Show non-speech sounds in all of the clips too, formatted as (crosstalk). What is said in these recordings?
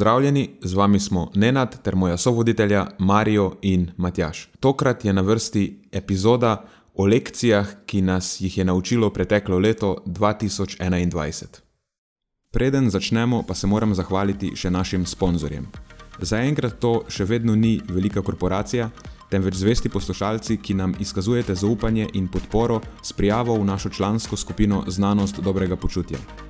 Pozdravljeni, z vami smo Nenad ter moja sovoditelja Marijo in Matjaš. Tokrat je na vrsti epizoda o lekcijah, ki nas jih je naučilo preteklo leto 2021. Preden začnemo, pa se moram zahvaliti še našim sponzorjem. Zaenkrat to še vedno ni velika korporacija, temveč zvesti poslušalci, ki nam izkazujete zaupanje in podporo s prijavo v našo člansko skupino Znanost dobrega počutja.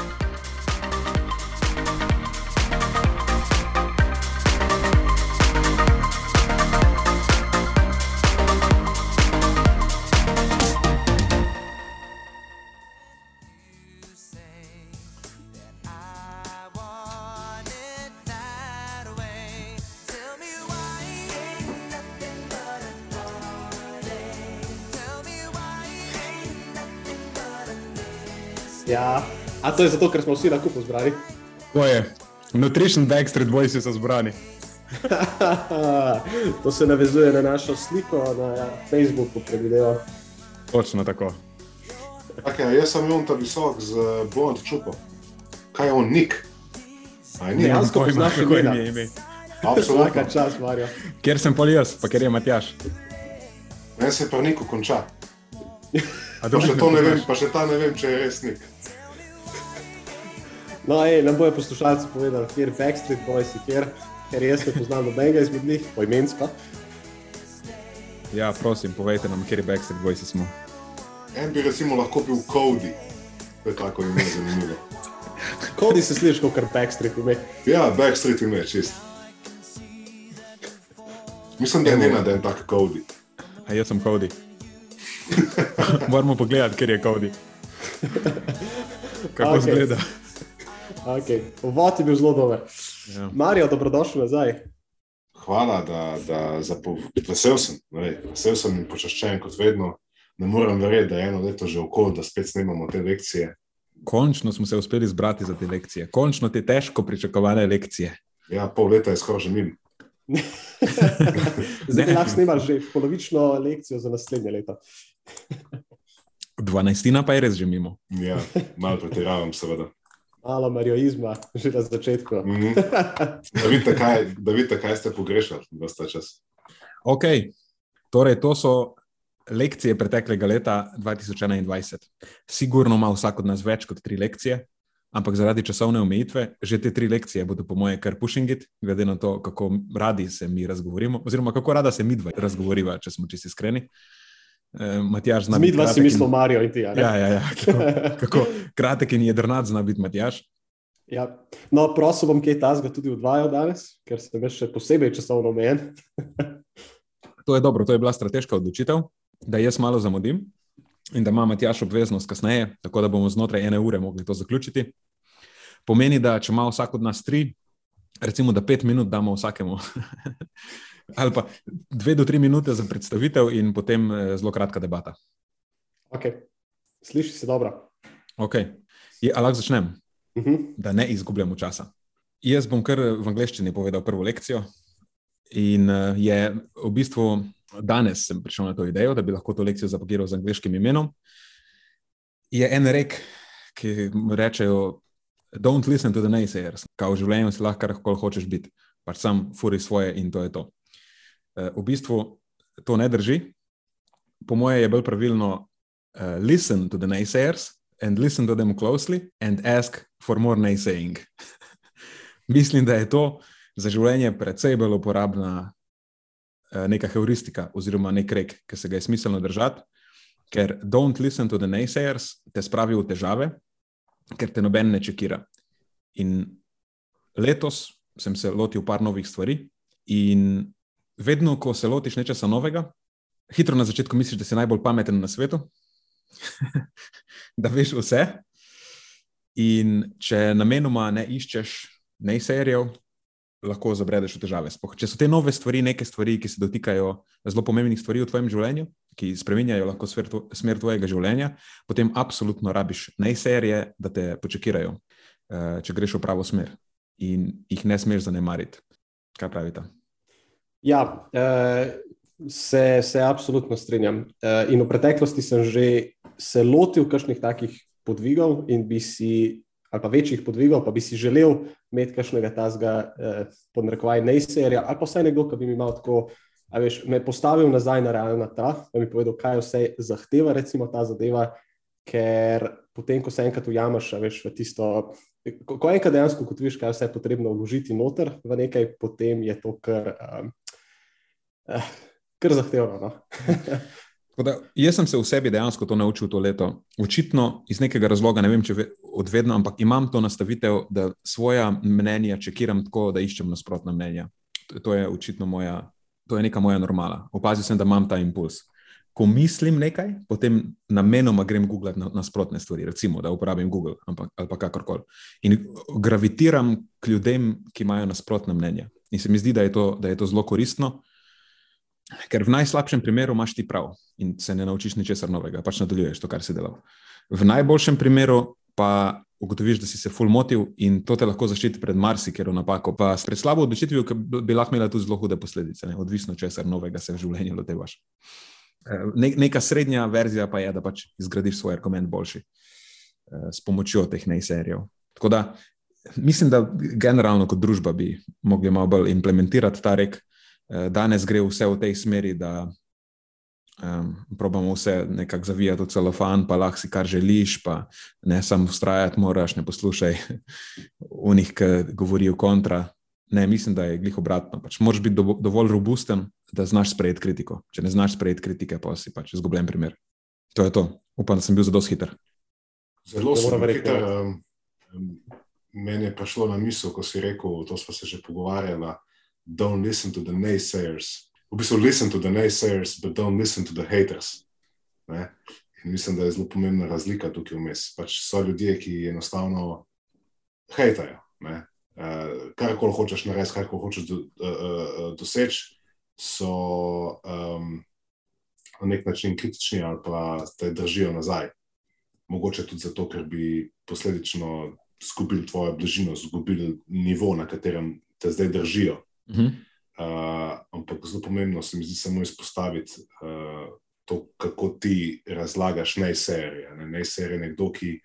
A to je zato, ker smo vsi na kupu zbrani. To je. Nutrition Backstreet Boys so zbrani. (laughs) to se navezuje na našo sliko na Facebooku, predvidevam. Točno tako. Okay, jaz sem imel ta visok z blond čupom. Kaj je on, Nik? Dejansko poznaš kako je ime. Absolutno. čas, Marijo. Ker sem pol jaz, pa ker je Matjaš. Meni se pa Niko konča. A Pa še ne to ne vem, pa še ta ne vem, če je res Nik. No, ej, nam bojo poslušalci povedali, kjer Backstreet Boys je, kjer, ker jaz ne poznam nobenega izmed njih, poimensko. Ja, prosim, povejte nam, kje je Backstreet Boys smo. En bi recimo lahko bil Cody. To je tako ime zanimivo. Kodi se slišiš kot Backstreet ime. Ja, Backstreet ime, čist. Mislim, da je njena, da je tak Cody. A jaz sem Cody. Moramo pogledati, kje je Cody. Kako okay. zgleda. Okay. Uvod je bil zelo dober. Ja. Marijo, dobrodošli nazaj. Hvala, da, da za po... vesel sem. Vesel sem in počaščen kot vedno. Ne morem verjeti, da je eno leto že okoli, da spet snemamo te lekcije. Končno smo se uspeli zbrati za te lekcije. Končno te težko pričakovane lekcije. Ja, pol leta je skoraj že min. (laughs) Zdaj Ne. lahko snimali že polovično lekcijo za naslednje leto. 12. pa je res že mimo. Ja, malo pretiravam, seveda. Malo marioizma, že na začetku. Mhm. Da vidite, kaj, da vidite, kaj ste pogrešali ves ta čas. Ok, torej to so lekcije preteklega leta 2021. Sigurno ima vsak od nas več kot tri lekcije, ampak zaradi časovne omejitve, že te tri lekcije bodo, po moje, kar pushing it, glede na to, kako radi se mi razgovorimo, oziroma kako rada se mi dva razgovoriva, če smo čisti iskreni. E, Matjaž zna Mi biti dva si kratek in- Marijo in ti. Ja, ja, ja. Kako, (laughs) kako kratek in jedrnat zna biti Matjaž. Ja. No, prosil bom, kaj tazga tudi odvajal danes, ker sem več še posebej časovno omejen. (laughs) To je dobro, to je bila strateška odločitev, da jaz malo zamudim in da ima Matjaš obveznost kasneje, tako da bomo znotraj ene ure mogli to zaključiti. Pomeni, da če ima vsak od nas tri, recimo, da pet minut damo vsakemu, (laughs) ali pa dve do tri minute za predstavitev in potem eh, zelo kratka debata. Okay. Sliši se dobro. Ok, Je, a lahko začnem, Uh -huh. da ne izgubljamo časa. Jaz bom kar v angleščini povedal prvo lekcijo. In eh, je v bistvu danes sem prišel na to idejo, da bi lahko to lekcijo zapakiral z angliškim imenom. Je en rek, ki rečejo: Don't listen to the naysayers. Kao v življenju si lahko kar hočeš biti, pač sam furi svoje in to je to. Eh, V bistvu to ne drži. Po moje je bolj pravilno: uh, listen to the naysayers and listen to them closely and ask for more naysaying. (laughs) Mislim, da je to za življenje precej bolj uporabna eh, neka heuristika oziroma nek rek, ki se ga je smiselno držati, ker don't listen to the naysayers te spravi v težave, ker te noben ne čekira. In letos sem se lotil par novih stvari, in vedno, ko se lotiš nečesa novega, hitro na začetku misliš, da si najbolj pameten na svetu, (laughs) da veš vse. In če namenoma ne iščeš nejserijev, lahko zabredeš v težave. Spoh, če so te nove stvari, neke stvari, ki se dotikajo zelo pomembnih stvari v tvojem življenju, ki spremenjajo lahko smer, tvo, smer tvojega življenja, potem absolutno rabiš nejserije, da te počakirajo, uh, če greš v pravo smer in jih ne smeš zanemariti. Kaj pravite? Ja, uh, se, se absolutno strinjam. Uh, in v preteklosti sem že se lotil kakšnih takih podvigov in bi si, ali pa večjih podvigov, pa bi si želel imeti kakšnega tazga, uh, podnarekovaj, nejserija, ali pa vsaj nekdo, ki bi mi imel tako a veš, me postavil nazaj na realna ta, da mi povedal, kaj vse zahteva, recimo ta zadeva, ker potem, ko se enkrat ujameš, veš, v tisto. Ko, ko enkrat dejansko ugotoviš, kaj vse je potrebno vložiti noter v nekaj, potem je to kar, um, uh, kar zahtevno. No? (laughs) da, jaz sem se v sebi dejansko to naučil to leto. Očitno iz nekega razloga, ne vem, če ve, odvedno, ampak imam to nastavitev, da svoja mnenja čekiram tako, da iščem nasprotna mnenja. To, to je očitno moja to je neka moja normala. Opazil sem, da imam ta impuls. Ko mislim nekaj, potem namenoma grem googlati na, nasprotne stvari, recimo, da uporabim Google ampak, ali pa kakorkoli. In gravitiram k ljudem, ki imajo nasprotne mnenja. In se mi zdi, da je to, da je to zelo koristno, ker v najslabšem primeru imaš ti prav in se ne naučiš ničesar novega, pač nadaljuješ to, kar si delal. V najboljšem primeru pa ugotoviš, da si se full motil in to te lahko zaščiti pred marsikero napako. Pa s pred slabo odločitvijo, ki bi lahko imela tudi zelo hude posledice, ne? odvisno česar novega se v življenju lotevaš. Eh, ne, neka srednja verzija pa je, da pač izgradiš svoj argument boljši eh, s pomočjo teh nejserijev. Tako da mislim, da generalno kot družba bi mogli malo bolj implementirati ta rek. Eh, danes gre vse v tej smeri, da Um, probamo vse nekako zavijati v celofan, pa lahko si kar želiš, pa ne samo ustrajati, moraš ne poslušaj v njih, ki govorijo kontra. Ne, mislim, da je glih obratno. Pač moraš biti dovolj robusten, da znaš sprejeti kritiko. Če ne znaš sprejeti kritike, pa si pač izgubljen primer. To je to. Upam, da sem bil zelo hiter. Zelo sem hiter. Meni je prišlo na misel, ko si rekel, to smo se že pogovarjali, don't listen to the naysayers v bistvu listen to the naysayers, but don't listen to the haters. Ne? In mislim, da je zelo pomembna razlika tukaj vmes. Pač so ljudje, ki enostavno hejtajo. Uh, kar koli hočeš narediti, kar koli hočeš do, uh, uh, doseči, so um, na nek način kritični ali pa te držijo nazaj. Mogoče tudi zato, ker bi posledično izgubili tvojo bližino, izgubili nivo, na katerem te zdaj držijo. Uh. -huh. Uh, ampak zelo pomembno se mi zdi samo izpostaviti uh, to, kako ti razlagaš najserije. Ne? Najserije je nekdo, ki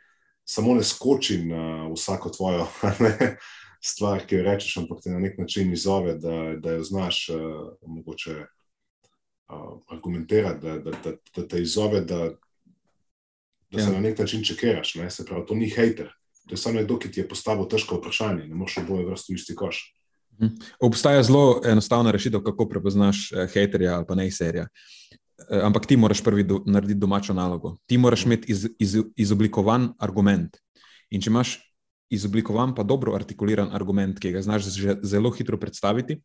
samo ne skoči na vsako tvojo (laughs) ne, stvar, ki jo rečeš, ampak te na nek način izove, da, da jo znaš uh, mogoče uh, argumentirati, da, da, da, da te izove, da, da se ja. na nek način čekiraš. Ne? Se pravi, to ni hater. To je samo nekdo, ki ti je postavil težko vprašanje, ne moreš oboje vrsti v isti koš. Mhm. Obstaja zelo enostavna rešitev, kako prepoznaš eh, haterja ali pa ne serija. Eh, ampak ti moraš prvi do, narediti domačo nalogo. Ti moraš imeti iz, iz, izoblikovan argument. In če imaš izoblikovan, pa dobro artikuliran argument, ki ga znaš zelo hitro predstaviti,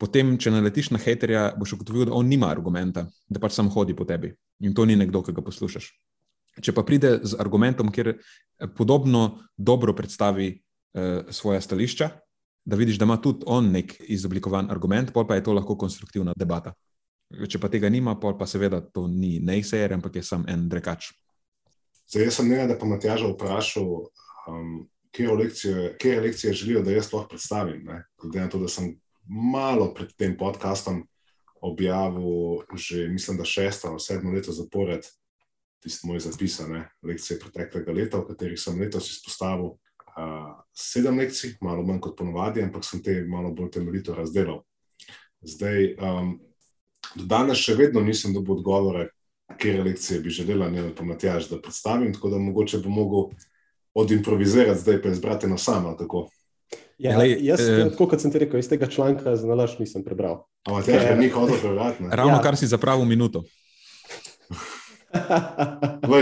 potem, če naletiš na haterja, boš ugotovil, da on nima argumenta, da pač sam hodi po tebi. In to ni nekdo, ki ga poslušaš. Če pa pride z argumentom, kjer podobno dobro predstavi uh, svoje stališča, da vidiš, da ima tudi on nek izoblikovan argument, pol pa je to lahko konstruktivna debata. Če pa tega nima, pol pa seveda to ni nejsejer, ampak je sam en drekač. Zdaj, jaz sem nekaj, da pa Matjaža vprašal, um, kje lekcije, kje lekcije želijo, da jaz lahko predstavim. Glede na to, da sem malo pred tem podcastom objavil, že mislim, da šesto ali sedmo leto zapored, tiste moje zapisane lekcije preteklega leta, v katerih sem letos izpostavil sedem lekcij, malo manj kot ponovadi, ampak sem te malo bolj temeljito razdelil. Zdaj, um, do danes še vedno nisem dobil odgovore, kje lekcije bi želela, ne pa Matjaž, da predstavim, tako da mogoče bo mogel odimprovizirati, zdaj pa izbrati na sama. Ja, Lej, jaz, eh, tako kot sem ti rekel, iz tega članka za nalaž nisem prebral. Ampak tega Ker... ni hodil prebrati. (laughs) Ravno ja. kar si zapravil minuto.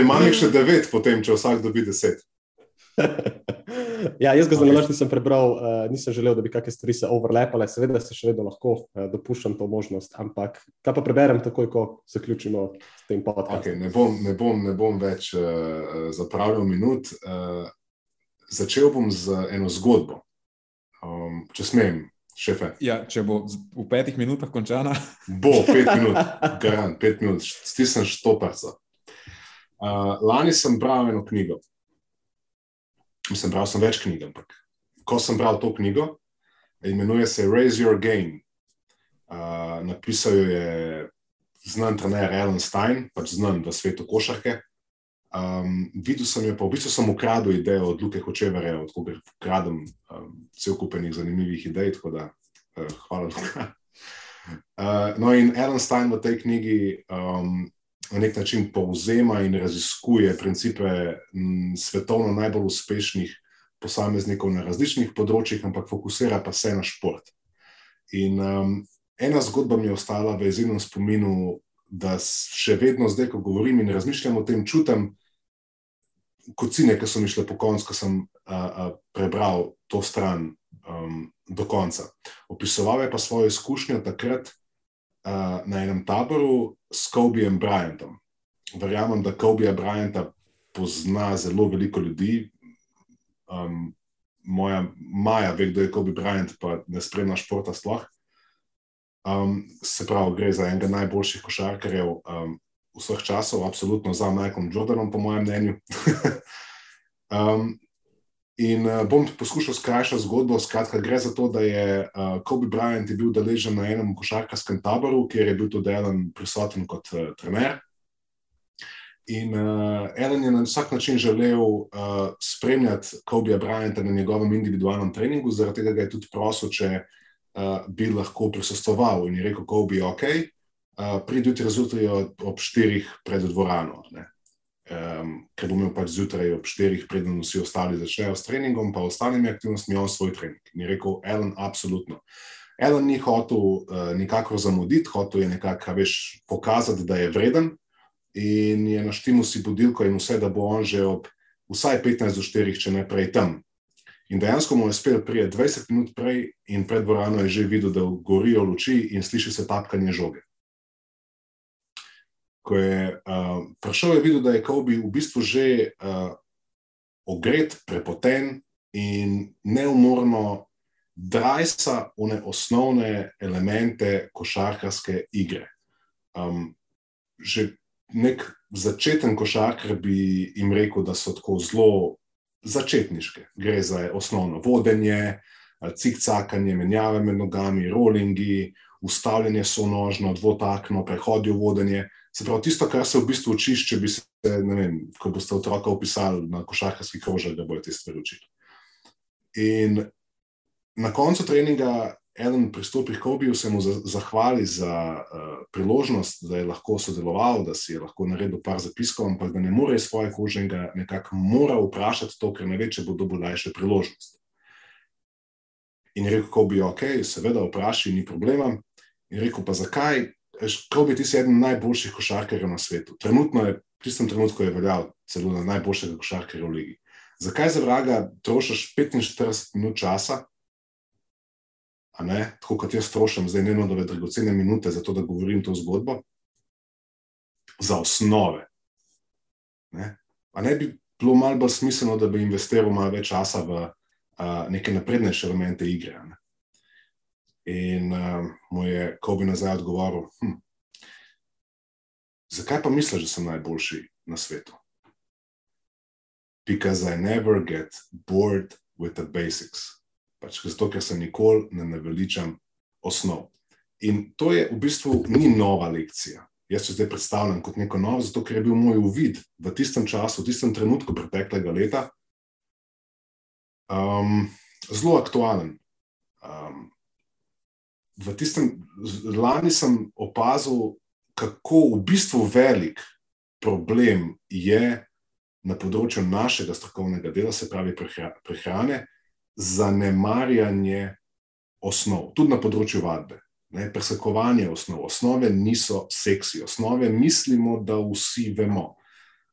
Imam jih še devet, potem, če vsak dobi deset. (laughs) ja, jaz ga okay. zelo nisem prebral, uh, nisem želel, da bi kakšne stvari se overlepale, seveda se še vedno lahko uh, dopuščam to možnost, ampak kaj pa preberem takoj, ko zaključimo s tem podcastom. Okay, ne, bom, ne, bom, ne bom več uh, zapravljal minut. Uh, začel bom z eno zgodbo, um, če smem. Šefe. Ja, če bo v petih minutah končana. Bo pet (laughs) minut, garant, pet minut, stisnem štoparca. Uh, lani sem bral eno knjigo, Mislim, bral sem več knjig, ampak ko sem bral to knjigo, imenuje se Raise Your Game. Uh, napisal jo je znan trener Alan Stein, pač znan v svetu košarke. Um, videl sem jo, pa v bistvu sem ukradel idejo od Luke Hočevere, od koga ukradem um, cel kupenih zanimivih idej, tako da uh, hvala Luka. (laughs) Uh, no, in Alan Stein v tej knjigi um, na nek način povzema in raziskuje principe m, svetovno najbolj uspešnih posameznikov na različnih področjih, ampak fokusira pa se na šport. In um, ena zgodba mi je ostala v izjemnem spominu, da še vedno zdaj, ko govorim in razmišljam o tem, čutim kocine, ki so mi šle po koncu, ko sem a, a, prebral to stran um, do konca. Opisoval je pa svojo izkušnjo takrat, uh, na enem taboru s Kobijem Bryantom. Verjamem, da Kobija Bryanta pozna zelo veliko ljudi. Um, moja Maja ve, kdo je Kobe Bryant, pa ne spremlja športa sploh. Um, se pravi, gre za enega najboljših košarkarjev um, vseh časov, absolutno za Michaelom Jordanom, po mojem mnenju. (laughs) um, In uh, bom poskušal skrajšati zgodbo. Skratka, gre za to, da je uh, Kobe Bryant je bil deležen na enem košarkarskem taboru, kjer je bil tudi Ellen prisoten kot uh, trener. In uh, Ellen je na vsak način želel uh, spremljati Kobe Bryanta na njegovem individualnem treningu, zaradi tega ga je tudi prosil, če uh, bi lahko prisostoval. In je rekel, Kobe, ok, uh, pridi jutri zjutraj ob štirih pred dvorano. Ne um, ker bom imel pač zjutraj ob štirih, preden vsi ostali začnejo s treningom, pa ostalimi aktivnostmi, on svoj trening. In je rekel, Ellen, absolutno. Ellen ni hotel uh, nikakor zamuditi, hotel je nekako, veš, pokazati, da je vreden in je naštel si budilko in vse, da bo on že ob vsaj 15 do 4, če ne prej tam. In dejansko mu je uspel priti 20 minut prej in pred dvorano je že videl, da gorijo luči in sliši se tapkanje žoge ko je uh, prišel, je videl, da je Kobe v bistvu že uh, ogret, prepoten in neumorno drajsa v osnovne elemente košarkarske igre. Um, že nek začeten košarkar bi jim rekel, da so tako zelo začetniške. Gre za osnovno vodenje, cikcakanje, menjave med nogami, rollingi, ustavljanje so nožno, dvotakno, prehodi v vodenje. Se pravi, tisto, kar se v bistvu učiš, če bi se, ne vem, ko boste otroka opisali na košarkarski krožek, da bojo te stvari učili. In na koncu treninga, eden pristopi k Kobiju, se mu zahvali za uh, priložnost, da je lahko sodeloval, da si je lahko naredil par zapiskov, ampak da ne more iz svoje kože in ga nekako mora vprašati to, ker ne ve, če bo dobil daljše priložnost. In rekel, Kobi, ok, seveda, vprašaj, ni problema. In rekel, pa zakaj? Kobe, ti si eden najboljših košarkarjev na svetu. Trenutno je, v tistem trenutku je veljal celo na najboljšega košarkarja v ligi. Zakaj za vraga trošiš 45 minut časa, a ne, tako kot jaz trošim zdaj eno dove dragocene minute za to, da govorim to zgodbo, za osnove. Ne? A ne bi bilo malo bolj smiselno, da bi investiral malo več časa v a, neke naprednejše elemente igre? Ne? In uh, mu je Kobe nazaj odgovoril: hm, Zakaj pa misliš, da sem najboljši na svetu? Because I never get bored with the basics. Pač zato, ker se nikoli ne naveličam osnov. In to je v bistvu ni nova lekcija. Jaz se zdaj predstavljam kot neko novo, zato ker je bil moj uvid v tistem času, v tistem trenutku preteklega leta um, zelo aktualen. Um, v tistem lani sem opazil, kako v bistvu velik problem je na področju našega strokovnega dela, se pravi prehrane, zanemarjanje osnov, tudi na področju vadbe. Ne, presekovanje osnov. Osnove niso seksi, osnove mislimo, da vsi vemo.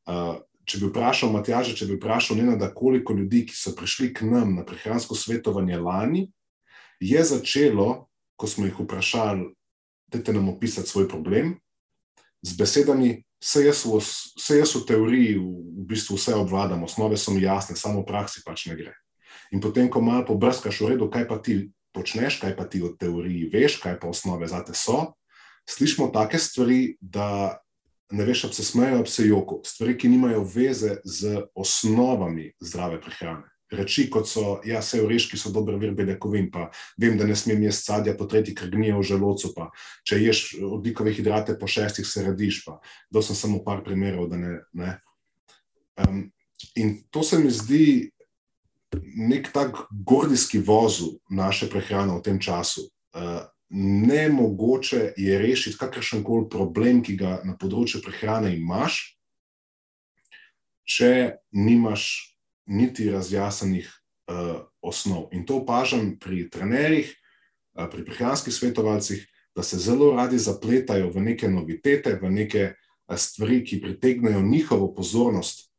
Uh, če bi vprašal Matjaža, če bi vprašal Nena, da koliko ljudi, ki so prišli k nam na prehransko svetovanje lani, je začelo, ko smo jih vprašali, da te nam opisati svoj problem, z besedami, vse jaz, v, vse jaz v teoriji v, bistvu vse obvladam, osnove so mi jasne, samo v praksi pač ne gre. In potem, ko malo pobrskaš v redu, kaj pa ti počneš, kaj pa ti v teoriji veš, kaj pa osnove za te so, slišimo take stvari, da ne veš, ali se smejo, ali se joko. Stvari, ki nimajo veze z osnovami zdrave prehrane. Reči, kot so, ja, vse oreški so dober vir beljakovin, pa vem, da ne smem jesti sadja, po tretji, ker gnije v želodcu, pa če ješ odlikove hidrate po šestih, se radiš, pa da sem samo par primerov, da ne. ne. Um, in to se mi zdi nek tak gordijski vozu naše prehrane v tem času. Uh, ne mogoče je rešiti kakršen koli problem, ki ga na področju prehrane imaš, če nimaš niti razjasnenih uh, osnov. In to opažam pri trenerjih, uh, pri prehranskih svetovalcih, da se zelo radi zapletajo v neke novitete, v neke uh, stvari, ki pritegnejo njihovo pozornost.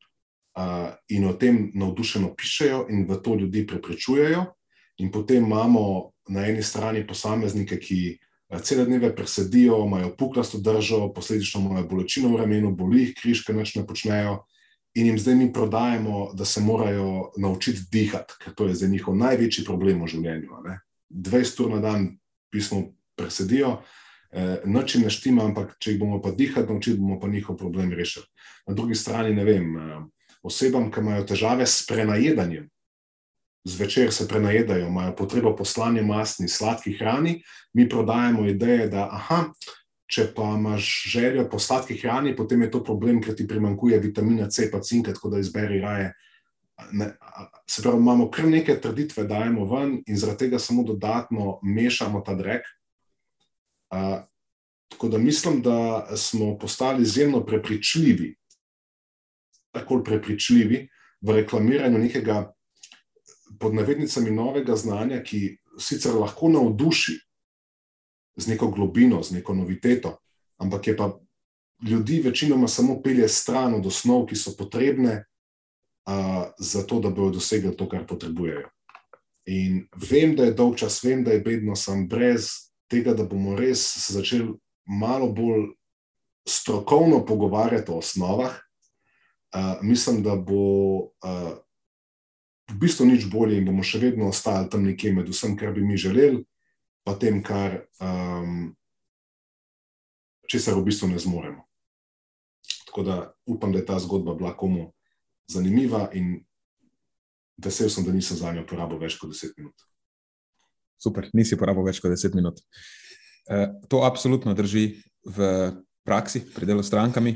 Uh, in o tem navdušeno pišejo, in v to ljudi preprečujejo, in potem imamo na eni strani posameznike, ki eh, cele dneve presedijo, imajo puklasto držo, posledično imajo bolečino v ramenu, boli jih križke, noč ne počnejo. In jim zdaj mi prodajemo, da se morajo naučiti dihati, ker to je za njihov največji problem v življenju. 20 ur na dan pismo presedijo, eh, noč jim ne štima, ampak če jih bomo pa dihati naučili, bomo pa njihov problem rešili. Na drugi strani, ne vem, eh, osebam, ki imajo težave s prenajedanjem, zvečer se prenajedajo, imajo potrebo po slani masni, sladki hrani, mi prodajemo ideje, da aha, če pa imaš željo po sladki hrani, potem je to problem, ker ti primankuje vitamina C, pa cinka, tako da izberi raje. Ne, se pravi, imamo kar neke trditve, dajemo ven in zaradi tega samo dodatno mešamo ta drek. Uh, tako da mislim, da smo postali izjemno prepričljivi, tako prepričljivi v reklamiranju nekega pod navednicami novega znanja, ki sicer lahko navduši z neko globino, z neko noviteto, ampak je pa ljudi večinoma samo pelje stran od osnov, ki so potrebne uh, za to, da bodo dosegli to, kar potrebujejo. In vem, da je dolg čas, vem, da je bedno, sem brez tega, da bomo res začeli malo bolj strokovno pogovarjati o osnovah. Uh, mislim, da bo uh, v bistvu nič bolje in bomo še vedno ostali tam nekje med vsem, kar bi mi želeli, pa tem, kar um, česar v bistvu ne zmoremo. Tako da upam, da je ta zgodba bila komu zanimiva in vesel sem, da nisem za njo porabil več kot deset minut. Super, nisi porabil več kot deset minut. E, to absolutno drži v praksi, pri delu s strankami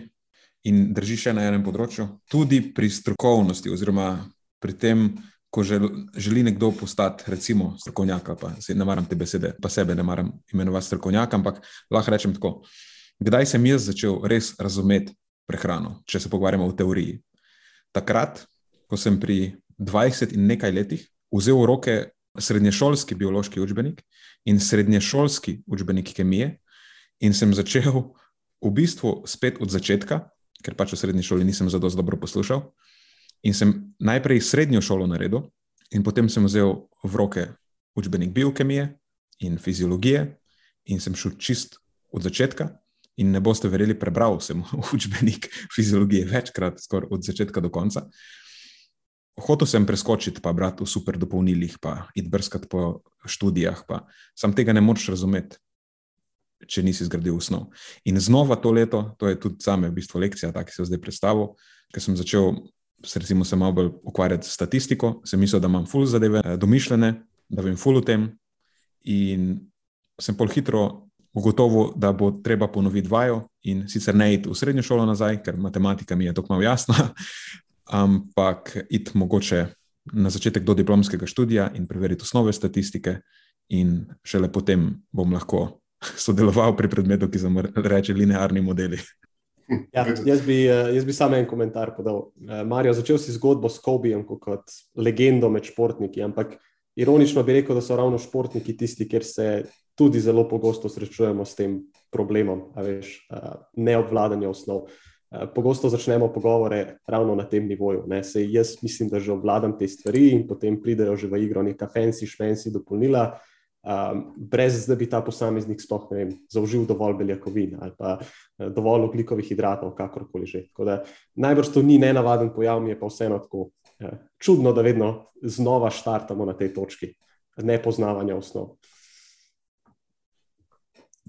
in drži še na enem področju, tudi pri strokovnosti oziroma pri tem, ko žel, želi nekdo postati, recimo, strokovnjak, pa ne maram te besede, pa sebe ne maram imenovati strokovnjak, ampak lahko rečem tako. Kdaj sem jaz začel res razumeti prehrano, če se pogovarjamo o teoriji? Takrat, ko sem pri 20 in nekaj letih vzel v roke srednješolski biološki učbenik in srednješolski učbenik kemije, in sem začel v bistvu spet od začetka, ker pač v srednji šoli nisem za dosto dobro poslušal. In sem najprej srednjo šolo naredil, in potem sem vzel v roke učbenik biokemije in fiziologije, in sem šel čist od začetka. In ne boste verjeli, prebral sem (laughs) učbenik fiziologije večkrat, skoraj od začetka do konca. Hotel sem preskočiti, pa brati v super dopolnilih, pa iti brskati po študijah, pa sam tega ne moreš razumeti, če nisi zgradil osnov. In znova to leto, to je tudi same v bistvu lekcija, tako se je zdaj predstavil, ker sem začel recimo se malo bolj ukvarjati s statistiko, sem mislil, da imam full zadeve eh, domišljene, da vem full o tem. In sem pol hitro ugotovil, da bo treba ponoviti vajo in sicer ne iti v srednjo šolo nazaj, ker matematika mi je malo jasna, (laughs) ampak iti mogoče na začetek do diplomskega študija in preveriti osnove statistike, in šele potem bom lahko (laughs) sodeloval pri predmetu, ki se mu reče linearni modeli. Ja, (laughs) jaz, bi, eh, jaz bi samo en komentar podal. Eh, Marijo, začel si zgodbo s Kobijem kot legendo med športniki, ampak ironično bi rekel, da so ravno športniki tisti, kjer se tudi zelo pogosto srečujemo s tem problemom, veš, eh, neobvladanja osnov. pogosto začnemo pogovore ravno na tem nivoju. Se, jaz mislim, da že obvladam te stvari in potem pridejo že v igro neka fancy, šmenci dopolnila, um, brez da bi ta posameznik sploh vem, zaužil dovolj beljakovin ali pa uh, dovolj oglikovih hidratov, kakorkoli že. Da, najbrž to ni nenavaden pojav, mi je pa vseeno tako uh, čudno, da vedno znova štartamo na tej točki nepoznavanja osnov.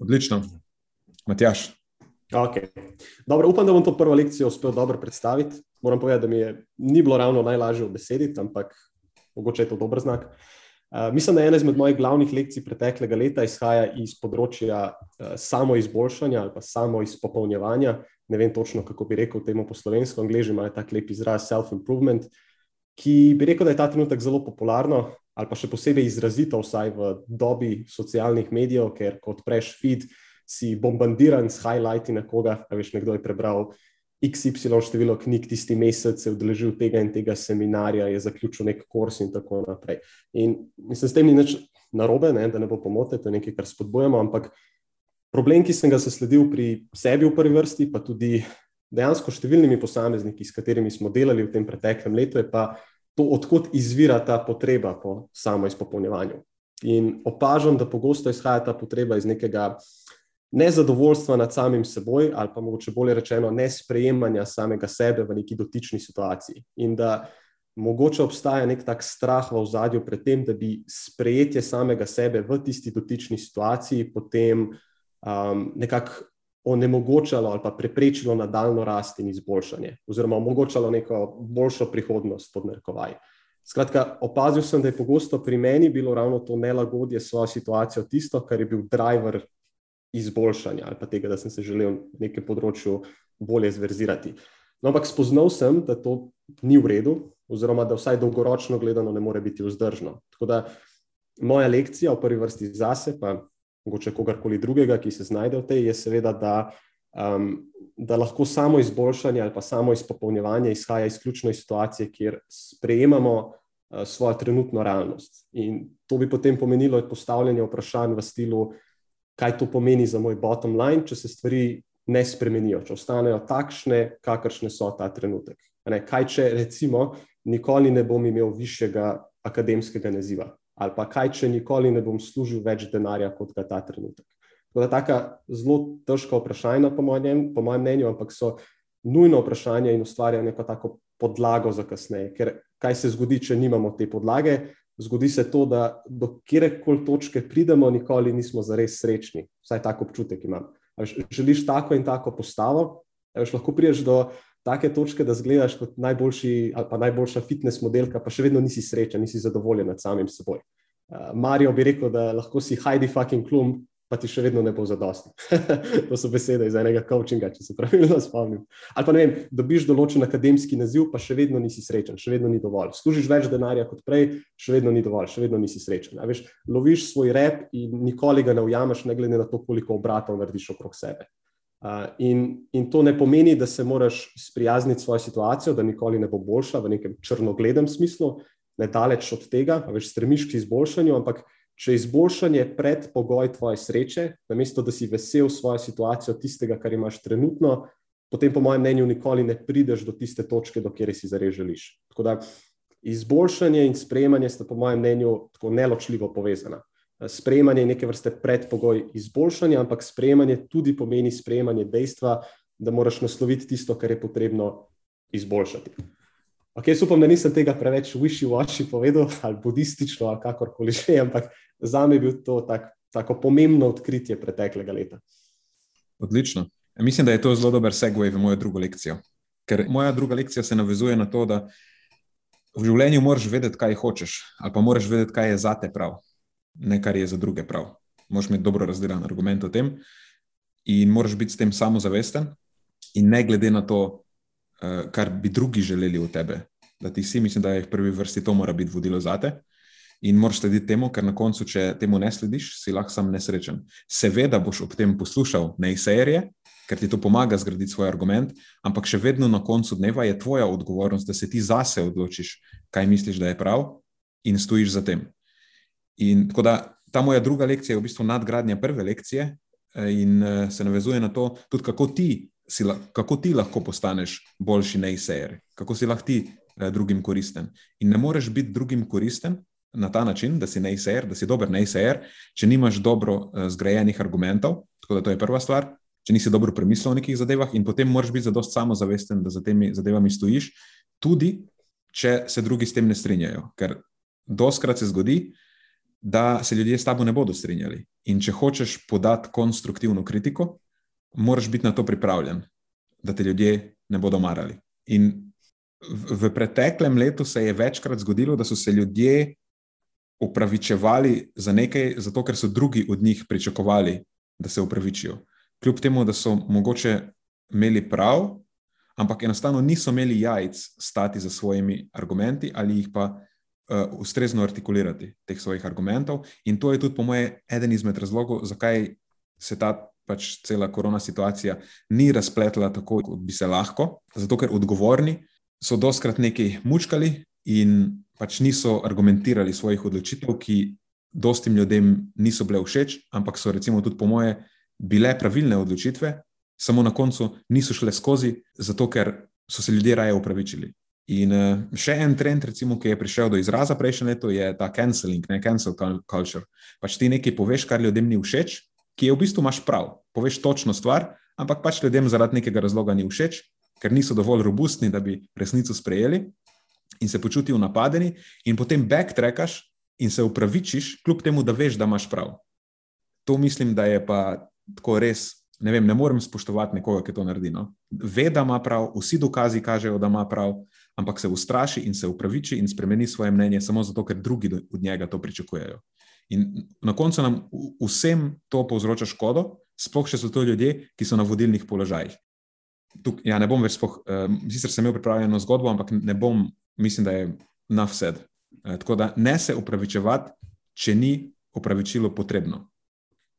Odlično. Matjaš. Okay. Dobro, upam, da bom to prvo lekcijo uspel dobro predstaviti. Moram povedati, da mi je ni bilo ravno najlažje v besedi, ampak mogoče je to dober znak. Uh, Uh, mislim, da ena izmed mojih glavnih lekcij preteklega leta izhaja iz področja uh, samo izboljšanja ali pa samo izpopolnjevanja. Ne vem točno, kako bi rekel temu po slovensko, angliži imajo tak lep izraz self-improvement, ki bi rekel, da je ta trenutek zelo popularno ali pa še posebej izrazito, vsaj v dobi socialnih medijev, ker kot preš feed, si bombardiran s highlighti nekoga, a veš, nekdo je prebral. XY število knjig tisti mesec, se je udeležil tega in tega seminarja, je zaključil nek kurs in tako naprej. In mislim, s tem ni nič narobe, ne, da ne bo pomote, to je nekaj, kar spodbujamo, ampak problem, ki sem ga zasledil pri sebi v prvi vrsti, pa tudi dejansko številnimi posamezniki, s katerimi smo delali v tem preteklem letu, je pa to, odkot izvira ta potreba po samo izpopolnjevanju. In opažam, da pogosto izhaja ta potreba iz nekega nezadovoljstva nad samim seboj, ali pa mogoče bolje rečeno, ne sprejemanja samega sebe v neki dotični situaciji. In da mogoče obstaja nek tak strah v ozadju pred tem, da bi sprejetje samega sebe v tisti dotični situaciji potem um, nekako onemogočalo ali pa preprečilo nadaljno rast in izboljšanje, oziroma omogočalo neko boljšo prihodnost pod narekovaj. Skratka, opazil sem, da je pogosto pri meni bilo ravno to nelagodje s svojo situacijo tisto, kar je bil driver izboljšanja ali pa tega, da sem se želel na nekem področju bolje zverzirati. No, ampak spoznal sem, da to ni v redu, oziroma da vsaj dolgoročno gledano ne more biti vzdržno. Tako da moja lekcija v prvi vrsti zase, pa mogoče kogarkoli drugega, ki se znajde v tej, je seveda, da, um, da lahko samo izboljšanje ali pa samo izpopolnjevanje izhaja izključno iz situacije, kjer sprejemamo uh, svojo trenutno realnost. In to bi potem pomenilo postavljanje vprašanj v stilu, kaj to pomeni za moj bottom line, če se stvari ne spremenijo, če ostanejo takšne, kakršne so ta trenutek. Ne, kaj če recimo nikoli ne bom imel višjega akademskega naziva, ali pa kaj če nikoli ne bom služil več denarja kot ga ta trenutek. To je tako zelo težko vprašanje, po mojem, po mojem mnenju, ampak so nujno vprašanje in ustvarjajo neko tako podlago za kasneje. Ker kaj se zgodi, če nimamo te podlage, zgodi se to, da do kjerkoli točke pridemo, nikoli nismo zares srečni. Vsaj tako občutek imam. Veš, želiš tako in tako postavo, veš, lahko priješ do take točke, da zgledaš kot najboljši ali pa najboljša fitness modelka, pa še vedno nisi srečen, nisi zadovoljen nad samim seboj. Uh, Marijo bi rekel, da lahko si Heidi fucking klum, pa ti še vedno ne bo zadosti. (laughs) to so besede iz enega coachinga, če se pravilno spomnim. Ali pa ne vem, dobiš določen akademski naziv, pa še vedno nisi srečen, še vedno ni dovolj. Služiš več denarja kot prej, še vedno ni dovolj, še vedno nisi srečen. Veš, loviš svoj rep in nikoli ga ne ujameš, ne glede na to, koliko obratov narediš okrog sebe. Uh, in, in to ne pomeni, da se moraš sprijazniti s svojo situacijo, da nikoli ne bo boljša v nekem črnogledem smislu, ne daleč od tega, veš, stremiš k izboljšanju, ampak če je izboljšanje predpogoj tvoje sreče, namesto da si vesel svojo situacijo, tistega, kar imaš trenutno, potem, po mojem mnenju, nikoli ne prideš do tiste točke, do kjer si zares želiš. Tako da izboljšanje in sprejemanje sta, po mojem mnenju, tako neločljivo povezana. Sprejemanje je neke vrste predpogoj izboljšanja, ampak sprejemanje tudi pomeni sprejemanje dejstva, da moraš nasloviti tisto, kar je potrebno izboljšati. Okay, upam, da nisem tega preveč viši-vaši povedal, ali budistično, ali kakorkoli že, ampak za me je bil to tak, tako pomembno odkritje preteklega leta. Odlično. Mislim, da je to zelo dober segway v mojo drugo lekcijo. Ker moja druga lekcija se navezuje na to, da v življenju moraš vedeti, kaj hočeš, ali pa moraš vedeti, kaj je za te prav, ne kar je za druge prav. Moraš imeti dobro razdeljen argument o tem in moraš biti s tem samozavesten, in ne glede na to, uh, kar bi drugi želeli od tebe. Da ti si, mislim, da je v prvi vrsti to mora biti vodilo za te. In moraš slediti temu, ker na koncu, če temu ne slediš, si lahko sam nesrečen. Seveda boš ob tem poslušal nejserije, ker ti to pomaga zgraditi svoj argument, ampak še vedno na koncu dneva je tvoja odgovornost, da se ti zase odločiš, kaj misliš, da je prav, in stojiš za tem. In tako da ta moja druga lekcija je v bistvu nadgradnja prve lekcije eh, in eh, se navezuje na to, tudi kako ti si, kako ti lahko postaneš boljši nejsejer, kako si lahko ti eh, drugim koristen. In ne moreš biti drugim koristen na ta način, da si nejsejer, da si dober nejsejer, če nimaš dobro eh, zgrajenih argumentov. Tako da to je prva stvar. Če nisi dobro premislil o nekih zadevah, in potem moraš biti zadost samozavesten, da za temi zadevami stojiš, tudi če se drugi s tem ne strinjajo. Ker doskrat se zgodi, da se ljudje s tabo ne bodo strinjali. In če hočeš podati konstruktivno kritiko, moraš biti na to pripravljen, da te ljudje ne bodo marali. In v, v preteklem letu se je večkrat zgodilo, da so se ljudje upravičevali za nekaj, zato ker so drugi od njih pričakovali, da se upravičijo. Kljub temu, da so mogoče imeli prav, ampak enostavno niso imeli jajc stati za svojimi argumenti ali jih pa uh, ustrezno artikulirati, teh svojih argumentov. In to je tudi, po mojem, eden izmed razlogov, zakaj se ta pač cela korona situacija ni razpletla tako, kot bi se lahko. Zato, ker odgovorni so doskrat nekaj mučkali in pač niso argumentirali svojih odločitev, ki dostim ljudem niso bile všeč, ampak so recimo tudi, po moje, bile pravilne odločitve, samo na koncu niso šle skozi, zato ker so se ljudje raje upravičili. In uh, še en trend, recimo, ki je prišel do izraza prejšnje leto, je ta canceling, ne cancel culture. Pač ti nekaj poveš, kar ljudem ni všeč, ki je v bistvu imaš prav. Poveš točno stvar, ampak pač ljudem zaradi nekega razloga ni všeč, ker niso dovolj robustni, da bi resnico sprejeli in se počutijo napadeni, in potem backtrackaš in se upravičiš, kljub temu, da veš, da imaš prav. To mislim, da je pa tako res. Ne, vem, ne morem spoštovati nekoga, ki to naredi. No? Ve, da ima prav, vsi dokazi kažejo, da ima prav, ampak se ustraši in se upraviči in spremeni svoje mnenje, samo zato, ker drugi od njega to pričakujejo. In na koncu nam vsem to povzroča škodo, sploh če so to ljudje, ki so na vodilnih položajih. Tuk, ja, ne bom več, spoh, uh, sicer sem imel pripravljeno zgodbo, ampak ne bom mislim, da je na vse. E, tako da ne se upravičevati, če ni upravičilo potrebno.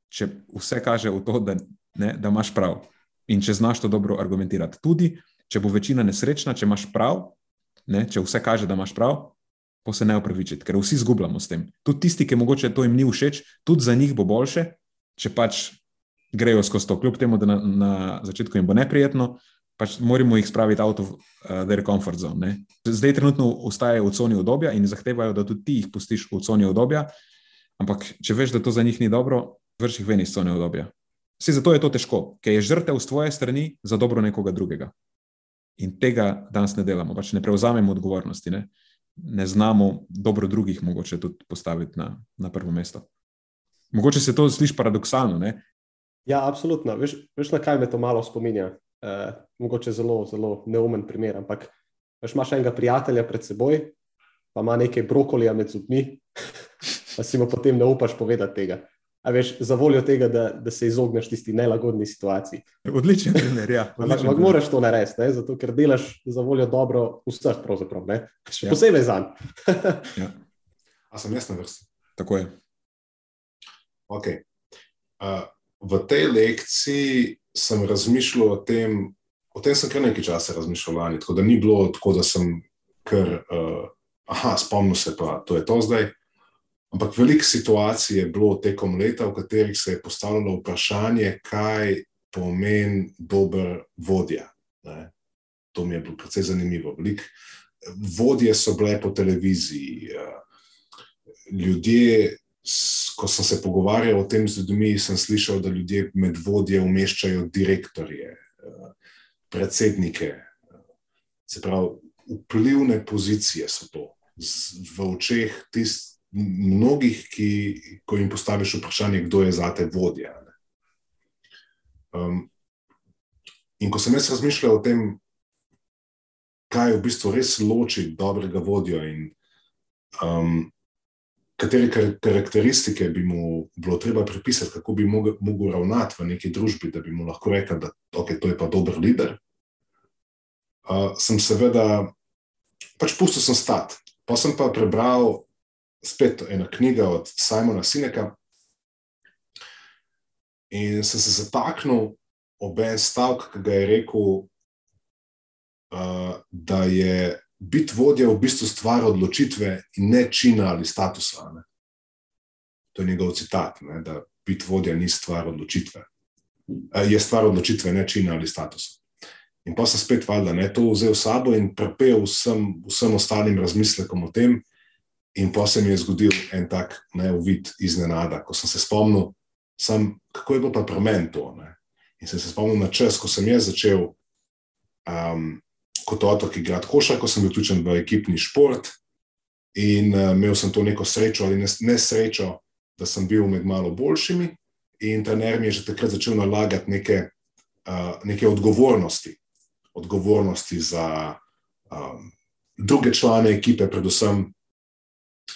Če vse kaže v to, da, ne, da imaš prav in če znaš to dobro argumentirati. Tudi če bo večina nesrečna, če imaš prav, ne, če vse kaže, da imaš prav, pa se ne upravičiti, ker vsi zgubljamo s tem. Tudi tisti, ki mogoče to jim ni všeč, tudi za njih bo boljše, če pač grejo skozi to, kljub temu, da na, na začetku jim bo neprijetno, pač moramo jih spraviti out of uh, their comfort zone. Ne? Zdaj, trenutno ostajajo v coni obdobja in zahtevajo, da tudi ti jih pustiš v coni obdobja. Ampak, če veš, da to za njih ni dobro, vrši jih ven iz cone obdobja. Vsi zato je to težko, ker je žrtev z tvoje strani za dobro nekoga drugega. In tega danes ne delamo, pač ne prevzamemo odgovornosti, ne, ne znamo dobro drugih mogoče tudi postaviti na, na prvo mesto. Mogoče se to sliši paradoksalno. Ne? Ja, absolutno. Veš, veš, na kaj me to malo spominja? Uh, mogoče zelo, zelo neumen primer. Ampak, veš, imaš enega prijatelja pred seboj, pa ima nekaj brokolija med zubmi, (laughs) pa si mu potem ne upaš povedati tega. A veš, za voljo tega, da, da se izogneš tisti nelagodni situaciji. Odličen primer, ja. Ampak moraš to narediti, zato ker delaš za voljo dobro vseh, pravzaprav, ne? še ja. posebej za njih. ja. A sem jaz na vrsti? Tako je. Okay. Uh, v tej lekciji sem razmišljal o tem, o tem sem kar nekaj časa razmišljal, tako da ni bilo tako, da sem kar, uh, aha, spomnil se pa, to je to zdaj. Ampak veliko situacij je bilo tekom leta, v katerih se je postavljalo vprašanje, kaj pomeni dober vodja. Ne? To mi je bilo precej zanimivo. Velik vodje so bile po televiziji, eh, ljudje ko sem se pogovarjal o tem z ljudmi, sem slišal, da ljudje med vodje umeščajo direktorje, eh, predsednike. Se pravi, vplivne pozicije so to v očeh tistih mnogih, ki, jim postaviš vprašanje, kdo je za te vodja. Um, in ko sem jaz razmišljal o tem, kaj v bistvu res loči dobrega vodjo in um, katere karakteristike bi mu bilo treba pripisati, kako bi lahko ravnati v neki družbi, da bi mu lahko rekel, da okay, to je pa dober lider. Uh, sem seveda pač pustil sem stati. Pa sem pa prebral spet eno knjigo od Simona Sineka in sem se zataknil ob en stavek, ki ga je rekel, uh, da je biti vodja v bistvu stvar odločitve in ne čina ali statusa. Ne? To je njegov citat, ne? da biti vodja ni stvar odločitve. Je stvar odločitve, ne čina ali statusa. In pa sem spet valjda ne, to vzel sabo in prepel vsem, vsem ostalim razmislekom o tem. In pa se mi je zgodil en tak neuvid iznenada, ko sem se spomnil, sam, kako je bilo pa pri meni to. Ne? In sem se spomnil na čas, ko sem jaz začel um, kot otrok igrati košarko, ko sem bil vključen v ekipni šport in uh, imel sem to neko srečo ali nesrečo, da sem bil med malo boljšimi. In trener mi je že takrat začel nalagati neke, uh, neke odgovornosti, odgovornosti za um, druge člane ekipe, predvsem.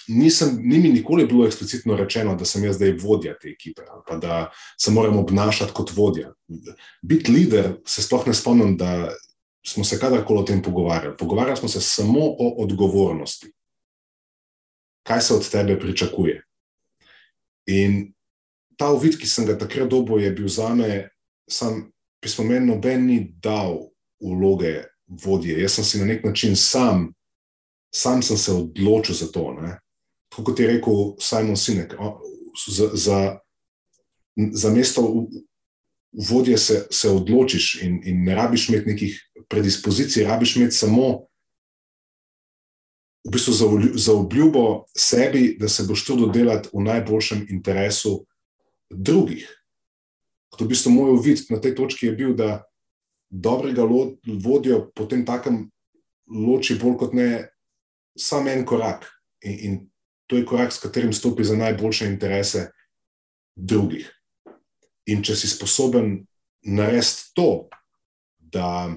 Nisem, ni mi nikoli bilo eksplicitno rečeno, da sem jaz zdaj vodja te ekipe ali pa da se moram obnašati kot vodja. Biti voditelj, se sploh ne spomnim, da smo se kadarkoli o tem pogovarjali. Pogovarjali smo se samo o odgovornosti. Kaj se od tebe pričakuje? In ta uvid, ki sem ga takrat dobil, je bil za me, sam pismo meni, noben ni dal vloge vodje. Jaz sem si na nek način sam, sam sem se odločil za to. Ne? Tako kot je rekel Simon Sinek, za, za, za mesto vodje se, se odločiš in, in ne rabiš imeti nekih predispozicij, rabiš imeti samo v bistvu za, za obljubo sebi, da se boš to dodelati v najboljšem interesu drugih. To v bistvu moj uvid na tej točki, je bil, da dobrega vodjo potem takem loči bolj kot ne samo en korak. In, in to je korak, s katerim stopi za najboljše interese drugih. In če si sposoben narediti to, da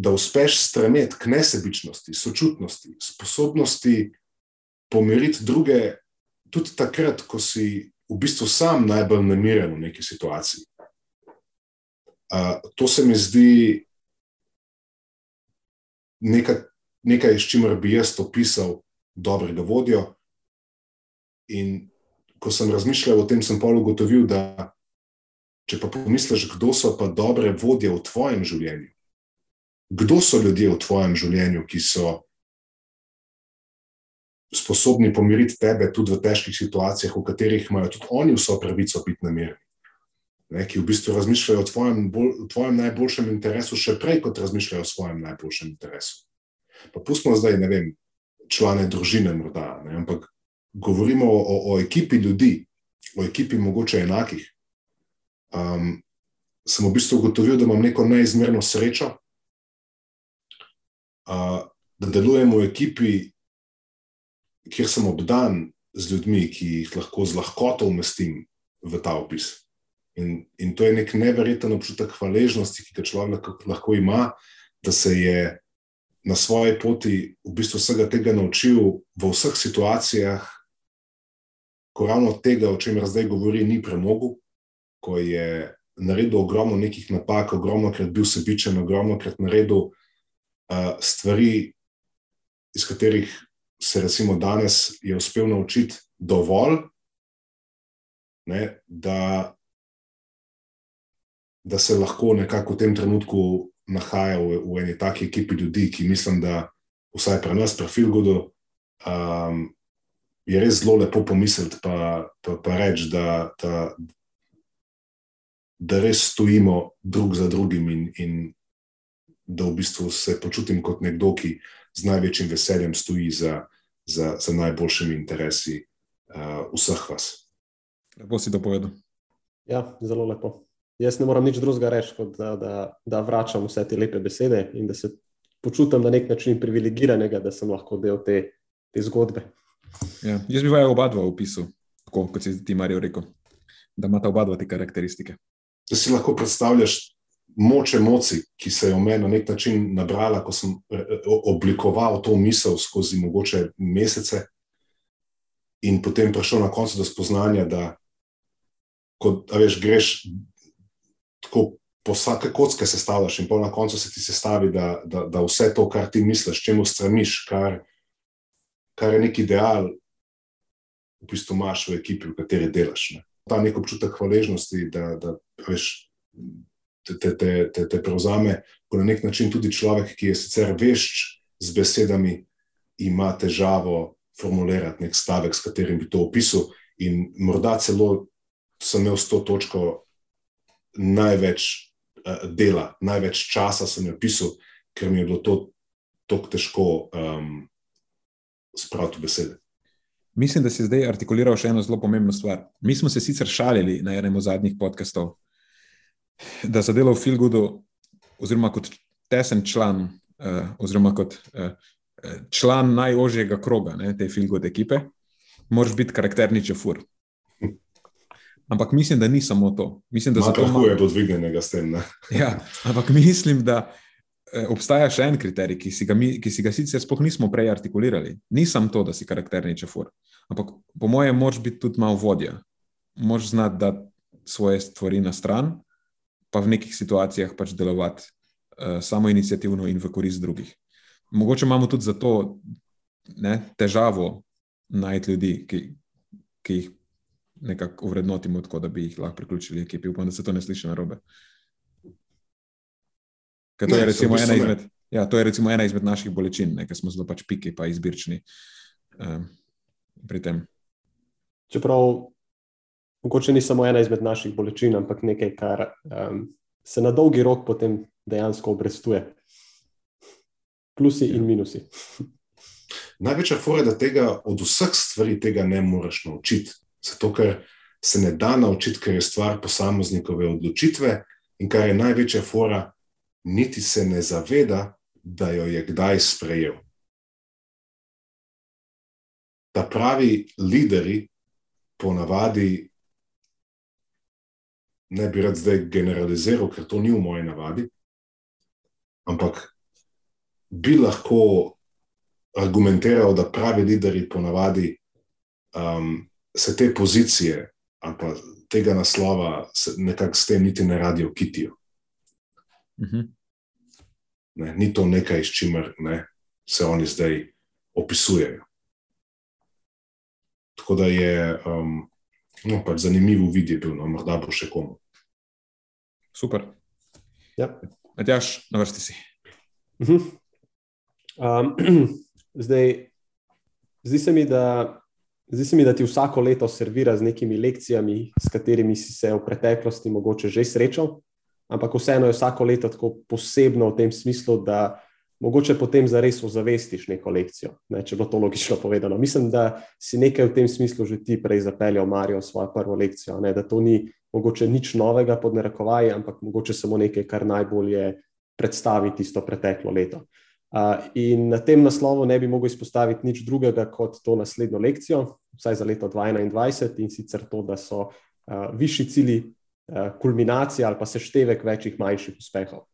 da uspeš stremeti k nesebičnosti, sočutnosti, sposobnosti pomiriti druge, tudi takrat, ko si v bistvu sam najbolj namiren v neki situaciji. Uh, to se mi zdi nekaj, nekaj, s čimer bi jaz opisal dobrega vodjo. In ko sem razmišljal o tem, sem pa ugotovil, da če pa pomisliš, kdo so pa dobre vodje v tvojem življenju, kdo so ljudje v tvojem življenju, ki so sposobni pomiriti tebe tudi v težkih situacijah, v katerih imajo tudi oni vso pravico biti namirni. Ne, ki v bistvu razmišljajo o tvojem, bolj, tvojem najboljšem interesu, še prej, kot razmišljajo o svojem najboljšem interesu. Pa pustimo zdaj, ne vem, člane družine, morda, ne, ampak govorimo o, o ekipi ljudi, o ekipi mogoče enakih. Um, sem v bistvu ugotovil, da imam neko neizmerno srečo, da delujemo v ekipi, kjer sem obdan z ljudmi, ki jih lahko z lahkoto umestim v ta opis. In, in to je nek neverjeten občutek hvaležnosti, ki ga človek lahko ima, da se je na svoji poti v bistvu vsega tega naučil v vseh situacijah, ko ravno tega, o čemer zdaj govori, ni premogel, ko je naredil ogromno nekih napak, ogromno krat bil sebičen, ogromno krat naredil stvari, iz katerih se recimo danes je uspel naučiti dovolj, ne, da, da se lahko nekako v tem trenutku nahaja v, v eni taki ekipi ljudi, ki mislim, da vsaj pri nas, pri Filgodu, um, je res zelo lepo pomisliti pa, pa, pa reči, da, da, da res stojimo drug za drugim in, in da v bistvu se počutim kot nekdo, ki z največjim veseljem stoji za, za, za najboljšimi interesi uh, vseh vas. Lepo si to povedal. Ja, zelo lepo. Jaz ne moram nič drugega reči, kot da, da, da vračam vse te lepe besede in da se počutim na nek način privilegiranega, da sem lahko del te, te zgodbe. Ja, jaz bi vajal oba dva v opisu, tako kot si ti, Marijo, rekel, da imata oba dva te karakteristike. Da si lahko predstavljaš moč emocij, ki se je v meni na nek način nabrala, ko sem eh, eh, oblikoval to misel skozi mogoče mesece, in potem prišel na koncu do spoznanja, da ko veš, greš tako po vsake kocke sestavljaš, in pa na koncu se ti sestavi, da, da, da vse to, kar ti misliš, čemu stremiš, kar, kar je nek ideal, v bistvu imaš v ekipi, v kateri delaš. Ne. Ta nek občutek hvaležnosti, da, da veš te, te, te, te prevzame, ko na nek način tudi človek, ki je sicer vešč z besedami, ima težavo formulirati nek stavek, s katerim bi to opisal. In morda celo sem imel s to točko največ uh, dela, največ časa sem jo pisal, ker mi je bilo to tako težko um, spraviti besede. Mislim, da si zdaj artikuliral še eno zelo pomembno stvar. Mi smo se sicer šalili na enem od zadnjih podkastov, da za delo v Filgudu, oziroma kot tesen član, uh, oziroma kot uh, član najožjega kroga ne, te Filgud ekipe, moraš biti karakterni čefur. Ampak mislim, da ni samo to. Mislim, da zato lahko je to dvignjenega s tem. Ja, ampak mislim, da obstaja še en kriterij, ki si ga, mi, ki si ga sicer sploh nismo prej artikulirali. Ni samo to, da si karakterni čefur. Ampak po mojem, moraš biti tudi malo vodja. Moraš znati dati svoje stvari na stran, pa v nekih situacijah pač delovati uh, samo inicijativno in v korist drugih. Mogoče imamo tudi zato ne, težavo najti ljudi, ki, ki jih nekako uvrednotimo, tako da bi jih lahko priključili ekipi. Upam, da se to ne sliši na robe. To, ne, ja, to je recimo ena izmed naših bolečin, ker smo zelo pač piki, pa izbirčni um, pri tem. Čeprav mogoče ni samo ena izmed naših bolečin, ampak nekaj, kar um, se na dolgi rok potem dejansko obrestuje. Plusi ja. in minusi. (laughs) Največja fora je, da tega od vseh stvari tega ne moreš naučiti. Zato, ker se ne da naučiti, ker je stvar posameznikove odločitve in kar je največja fora, niti se ne zaveda, da jo je kdaj sprejel. Ta pravi lideri, ponavadi, ne bi rad zdaj generaliziral, ker to ni v moji navadi, ampak bi lahko argumentiral, da pravi lideri ponavadi um, se te pozicije ali pa tega naslova nekako s tem niti ne radi okitijo. Uh mhm. -huh. ne, ni to nekaj, s čimer ne, se oni zdaj opisujejo. Tako da je um, no, pač zanimivo videti, no, morda bo še komu. Super. Ja. Matjaš, na vrsti si. Uh -huh. um, (clears throat) zdaj, zdi se mi, da Zdi se mi, da ti vsako leto servira z nekimi lekcijami, s katerimi si se v preteklosti mogoče že srečal, ampak vseeno je vsako leto tako posebno v tem smislu, da mogoče potem zares ozavestiš neko lekcijo, ne, če bo to logično povedano. Mislim, da si nekaj v tem smislu že ti prej zapeljal, Marijo, svojo prvo lekcijo, ne, da to ni mogoče nič novega pod narekovaji, ampak mogoče samo nekaj, kar najbolje predstavi tisto preteklo leto. In na tem naslovu ne bi mogel izpostaviti nič drugega kot to naslednjo lekcijo, vsaj za leto 2021, in sicer to, da so višji cilji kulminacija ali pa seštevek večjih manjših uspehov.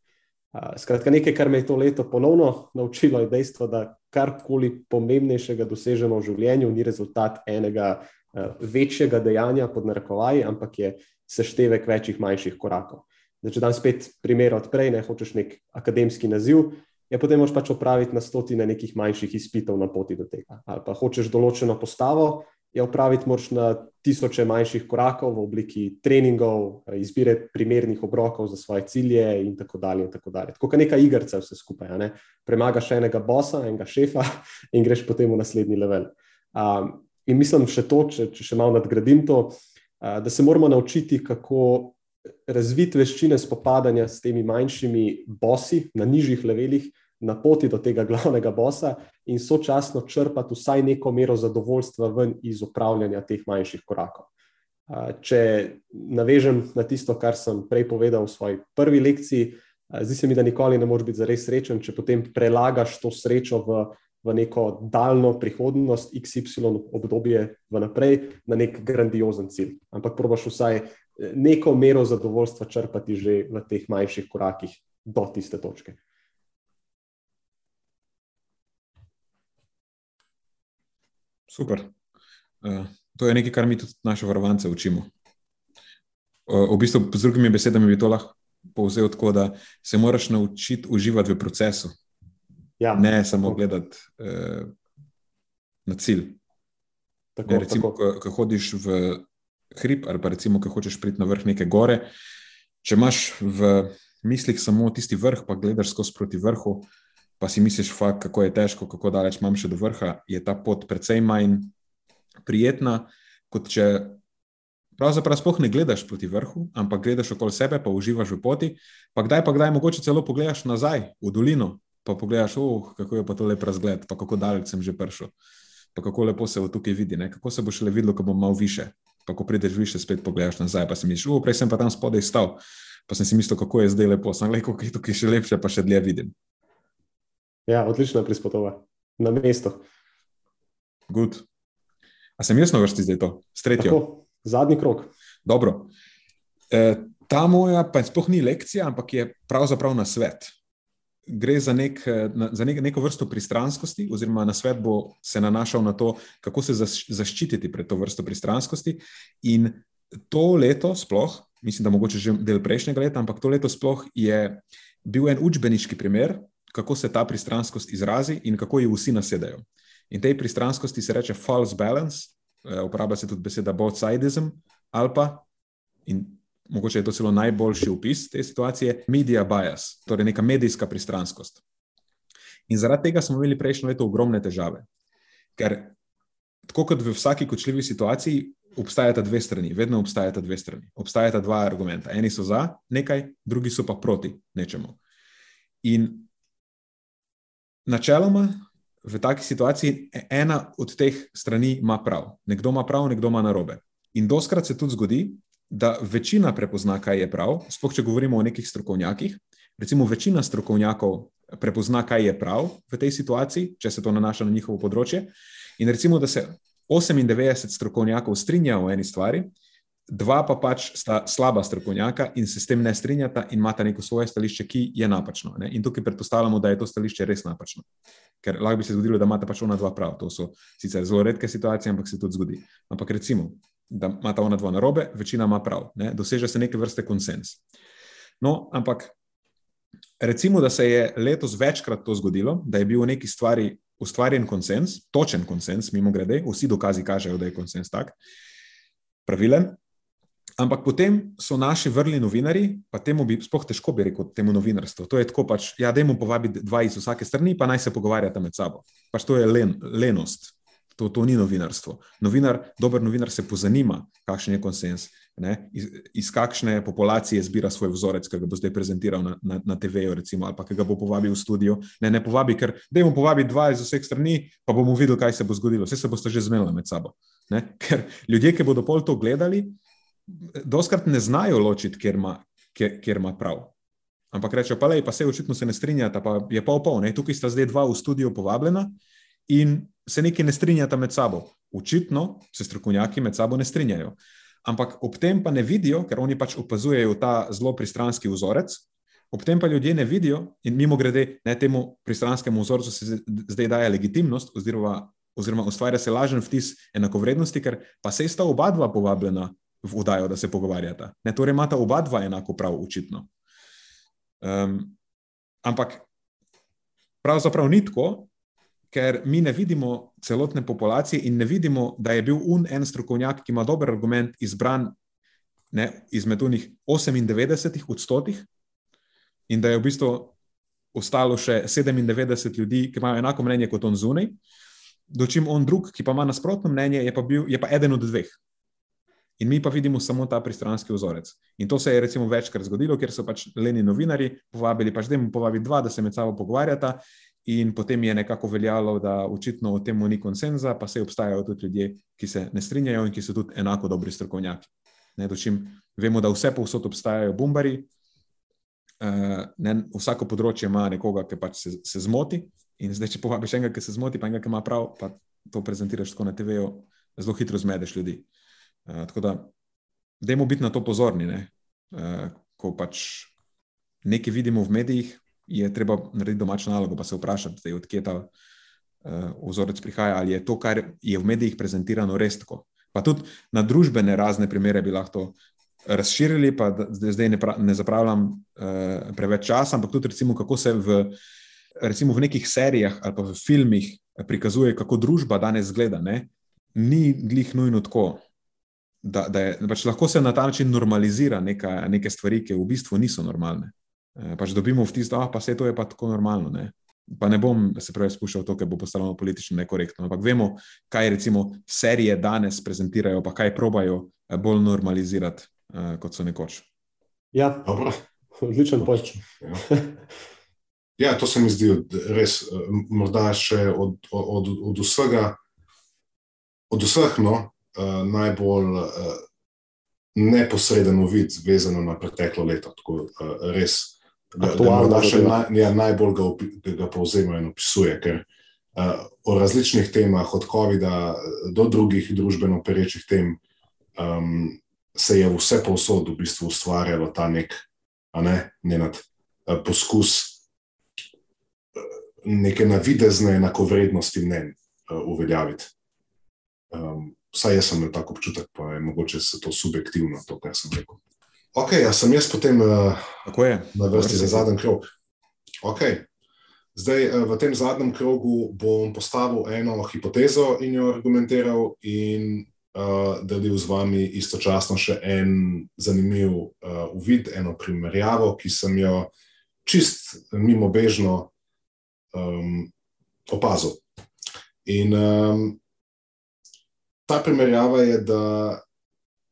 Skratka, nekaj, kar me je to leto ponovno naučilo, je dejstvo, da karkoli pomembnejšega dosežemo v življenju, ni rezultat enega večjega dejanja pod narekovaji, ampak je seštevek večjih manjših korakov. Zdaj, če dam spet primer odprej, ne hočeš nek akademski naziv ja, potem moraš pač opraviti na stotine nekih manjših izpitov na poti do tega. Ali pa hočeš določeno postavo, je opraviti moraš na tisoče manjših korakov v obliki treningov, izbire primernih obrokov za svoje cilje in tako dalje. In tako dalje. Tako kot neka igrica, vse skupaj. Ne? Premagaš enega bosa, enega šefa in greš potem v naslednji level. Um, in mislim še to, če, če še malo nadgradim to, uh, da se moramo naučiti, kako razviti veščine spopadanja s temi manjšimi bosi na nižjih levelih, na poti do tega glavnega bosa in sočasno črpati vsaj neko mero zadovoljstva ven iz upravljanja teh manjših korakov. Če navežem na tisto, kar sem prej povedal v svoji prvi lekciji, zdi se mi, da nikoli ne moreš biti zares srečen, če potem prelagaš to srečo v, v neko daljno prihodnost, XY obdobje vnaprej, na nek grandiozen cilj. Ampak probaš vsaj eh, neko mero zadovoljstva črpati že v teh manjših korakih do tiste točke. Super. Uh, to je nekaj, kar mi tudi naše varovance učimo. Uh, v bistvu, z drugimi besedami, bi to lahko povzel tako, da se moraš naučiti uživati v procesu. Ja, ne samo gledati uh, na cilj. Tako, ne, recimo, ko, ko hodiš v hrib, ali pa recimo, ko hočeš priti na vrh neke gore, če imaš v mislih samo tisti vrh, pa gledaš skozi proti vrhu, uh, pa si misliš, fakt, kako je težko, kako daleč imam še do vrha, je ta pot precej manj prijetna, kot če Pravzaprav sploh ne gledaš proti vrhu, ampak gledaš okoli sebe, pa uživaš v poti. Pa kdaj pa kdaj mogoče celo pogledaš nazaj v dolino, pa pogledaš, oh, kako je pa to lep razgled, pa kako daleč sem že prišel, pa kako lepo se v tukaj vidi, ne? kako se bo še le videlo, ko bom malo više. Pa ko prideš više, spet pogledaš nazaj, pa si misliš, oh, prej sem pa tam spodaj stal, pa sem si mislil, kako je zdaj lepo, sem rekel, kako je tukaj še lepše, pa še dlje vidim. Ja, odlično je prispotova na mesto. Good. A sem jaz na vrsti zdaj to, s tretjo? Tako zadnji krok. Dobro. E, ta moja pa sploh ni lekcija, ampak je pravzaprav na svet. Gre za, nek, za nek, neko vrsto pristranskosti, oziroma na svet bo se nanašal na to, kako se zaščititi pred to vrsto pristranskosti. In to leto, sploh, mislim, da mogoče že del prejšnjega leta, ampak to leto sploh je bil en učbeniški primer, kako se ta pristranskost izrazi in kako ji vsi nasedajo. In tej pristranskosti se reče false balance, Eh, uporablja se tudi beseda both-sidism ali pa, in mogoče je to celo najboljši opis te situacije, media bias, torej neka medijska pristranskost. In zaradi tega smo imeli prejšnjo leto ogromne težave. Ker, tako kot v vsaki kočljivi situaciji, obstajata dve strani, vedno obstajata dve strani. Obstajata dva argumenta. Eni so za nekaj, drugi so pa proti nečemu. In načeloma v taki situaciji ena od teh strani ima prav. Nekdo ima prav, nekdo ima narobe. In doskrat se tudi zgodi, da večina prepozna, kaj je prav, sploh če govorimo o nekih strokovnjakih. Recimo, večina strokovnjakov prepozna, kaj je prav v tej situaciji, če se to nanaša na njihovo področje. In recimo, da se 98 strokovnjakov strinja o eni stvari, dva pa pač sta slaba strokovnjaka in se s tem ne strinjata in imata neko svoje stališče, ki je napačno. Ne? In tukaj predpostavljamo, da je to stališče res napačno. Ker lahko bi se zgodilo, da imata pač ona dva prav. To so sicer zelo redke situacije, ampak se tudi zgodi. Ampak recimo, da imata ona dva narobe, večina ima prav. Ne? Doseže se neke vrste konsens. No, ampak recimo, da se je letos večkrat to zgodilo, da je bil v neki stvari ustvarjen konsens, točen konsens, mimo grede, vsi dokazi kažejo, da je konsens tak, pravilen, Ampak potem so naši vrli novinari, pa temu bi sploh težko bi rekel, temu novinarstvu. To je tako pač, ja, da jim povabiti dva iz vsake strani, pa naj se pogovarjata med sabo. Pač to je len, lenost, to, to ni novinarstvo. Novinar, dober novinar se pozanima, kakšen je konsens, ne? iz, iz kakšne populacije zbira svoj vzorec, ki ga bo zdaj prezentiral na, na, na TV-ju, recimo, ali pa ki ga bo povabil v studio. Ne, ne povabi, ker da jim povabi dva iz vseh strani, pa bomo videli, kaj se bo zgodilo. Vse se boste že zmenili med sabo. Ne? Ker ljudje, ki bodo pol to gledali, doskrat ne znajo ločiti, kjer ima, kjer, kjer ima prav. Ampak rečejo, pa, lej, pa se očitno se ne strinjata, pa je pol pol. Ne? Tukaj sta zdaj dva v studiu povabljena in se nekaj ne strinjata med sabo. Očitno se strokovnjaki med sabo ne strinjajo. Ampak ob tem pa ne vidijo, ker oni pač opazujejo ta zelo pristranski vzorec. Ob tem pa ljudje ne vidijo, in mimo grede, ne temu pristranskemu vzorcu se zdaj daje legitimnost, oziroma, oziroma ustvarja se lažen vtis enakovrednosti, ker pa se sta oba dva povabljena v oddajo, da se pogovarjata. Ne, torej, imata oba dva enako prav, očitno. Um, ampak pravzaprav ni tako, ker mi ne vidimo celotne populacije in ne vidimo, da je bil un en strokovnjak, ki ima dober argument, izbran ne, izmed unih 98 odstotkov, in da je v bistvu ostalo še 97 ljudi, ki imajo enako mnenje kot on zunaj. Dočim on drug, ki pa ima nasprotno mnenje, je pa, bil, je pa eden od dveh. In mi pa vidimo samo ta pristranski vzorec. In to se je recimo večkrat zgodilo, ker so pač leni novinari povabili, pač da jim povabi dva, da se med sabo pogovarjata. In potem je nekako veljalo, da očitno o tem ni konsenza, pa se obstajajo tudi ljudje, ki se ne strinjajo in ki so tudi enako dobri strokovnjaki. Ne, dočim, vemo, da vse povsod obstajajo bombari, uh, ne, vsako področje ima nekoga, ki pač se, se zmoti. In zdaj, če povabiš enega, ki se zmoti, pa enega, ki ima prav, pa to prezentiraš tako na TV-ju, zelo hitro zmedeš ljudi. Uh, tako da, dajmo biti na to pozorni. Uh, ko pač nekaj vidimo v medijih, je treba narediti domačo nalogo, pa se vprašati, odkje ta uh, vzorec prihaja, ali je to, kar je v medijih prezentirano, res tako. Pa tudi na družbene razne primere bi lahko razširili, pa zdaj ne, pra, ne zapravljam uh, preveč časa, ampak tudi recimo, kako se v, recimo v nekih serijah ali pa v filmih prikazuje, kako družba danes zgleda. Ne? Ni glih nujno tako da, da, je, pač lahko se na ta način normalizira neka, neke stvari, ki v bistvu niso normalne. E, pač dobimo vtis, da pa se to je pa tako normalno. Ne? Pa ne bom se pravi spuščal to, ker bo postalo politično nekorektno. Ampak vemo, kaj recimo serije danes prezentirajo, pa kaj probajo bolj normalizirati, uh, kot so nekoč. Ja, odličen poč. Ja. ja, to se mi zdi res, morda še od, od, od vsega, od vseh, no, uh, najbolj uh, neposreden vid, vezano na preteklo leto. Tako, uh, res, da, da še naj, ja, najbolj ga, ga povzema in opisuje. Ker, uh, o različnih temah, od COVID-a do drugih družbeno perečih tem, um, se je vse povsod v bistvu ustvarjalo ta nek ne, nenad, uh, poskus neke navidezne enakovrednosti mnen uh, uveljaviti. Um, vsaj jaz sem imel tako občutek, pa je mogoče se to subjektivno, to, kar sem rekel. Ok, ja sem jaz potem uh, na vrsti za zadnji krok. Okay. Zdaj, uh, v tem zadnjem krogu bom postavil eno hipotezo in jo argumentiral, in uh, delil z vami istočasno še en zanimiv uh, uvid, eno primerjavo, ki sem jo čist mimo bežno um, opazil. In um, ta primerjava je, da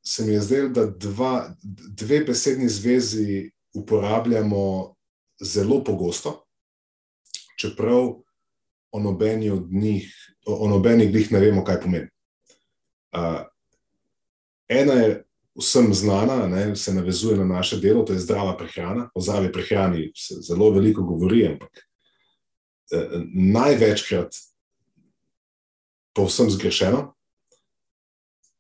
se mi je zdelo, da dva, dve besedni zvezi uporabljamo zelo pogosto, čeprav o nobeni od njih, o nobenih njih ne vemo, kaj pomeni. Uh, ena je vsem znana, ne, se navezuje na naše delo, to je zdrava prehrana. O zdravi prehrani se zelo veliko govori, ampak uh, največkrat povsem zgrešeno.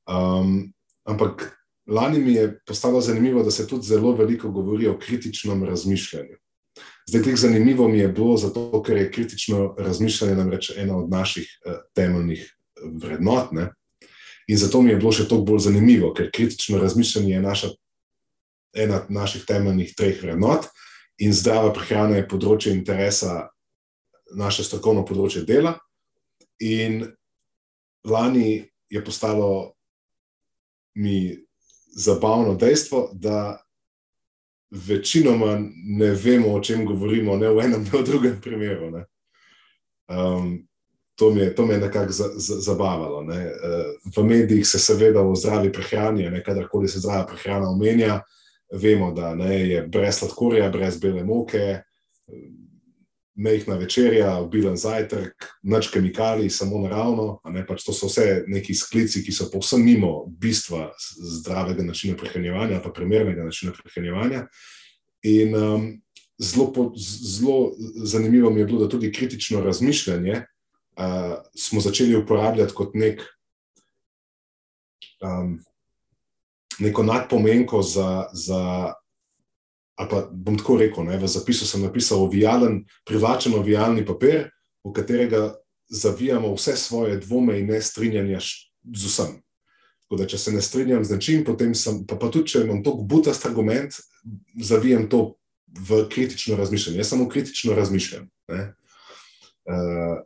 Um, Ampak lani mi je postalo zanimivo, da se tudi zelo veliko govori o kritičnem razmišljanju. Zdaj, teh zanimivo mi je bilo zato, ker je kritično razmišljanje namreč ena od naših uh, temeljnih eh, vrednot. Ne? In zato mi je bilo še toliko bolj zanimivo, ker kritično razmišljanje je naša, ena od naših temeljnih treh vrednot in zdrava prehrana je področje interesa, naše strokovno področje dela. In lani je postalo mi zabavno dejstvo, da večinoma ne vemo, o čem govorimo, ne v enem, ne v drugem primeru. Um, to me je, je nekako za, za, zabavalo. Ne? Uh, v medijih se seveda o zdravi prehrani, ne kadarkoli se zdrava prehrana omenja, vemo, da ne, je brez sladkorja, brez bele moke mehna večerja, obilen zajtrk, nič kemikalij, samo naravno. Pač to so vse neki sklici, ki so povsem mimo bistva zdravega načina prehranjevanja, pa primernega načina prehranjevanja. In um, zelo, po, zelo zanimivo mi je bilo, da tudi kritično razmišljanje uh, smo začeli uporabljati kot nek. Um, Neko nadpomenko za, za ali pa bom tako rekel, ne, v zapisu sem napisal ovijalen, privlačen ovijalni papir, v katerega zavijamo vse svoje dvome in nestrinjanja z vsem. Tako da, če se ne strinjam z nečim, potem sem, pa, pa tudi če imam tako butast argument, zavijam to v kritično razmišljanje. Jaz samo kritično razmišljam. Uh,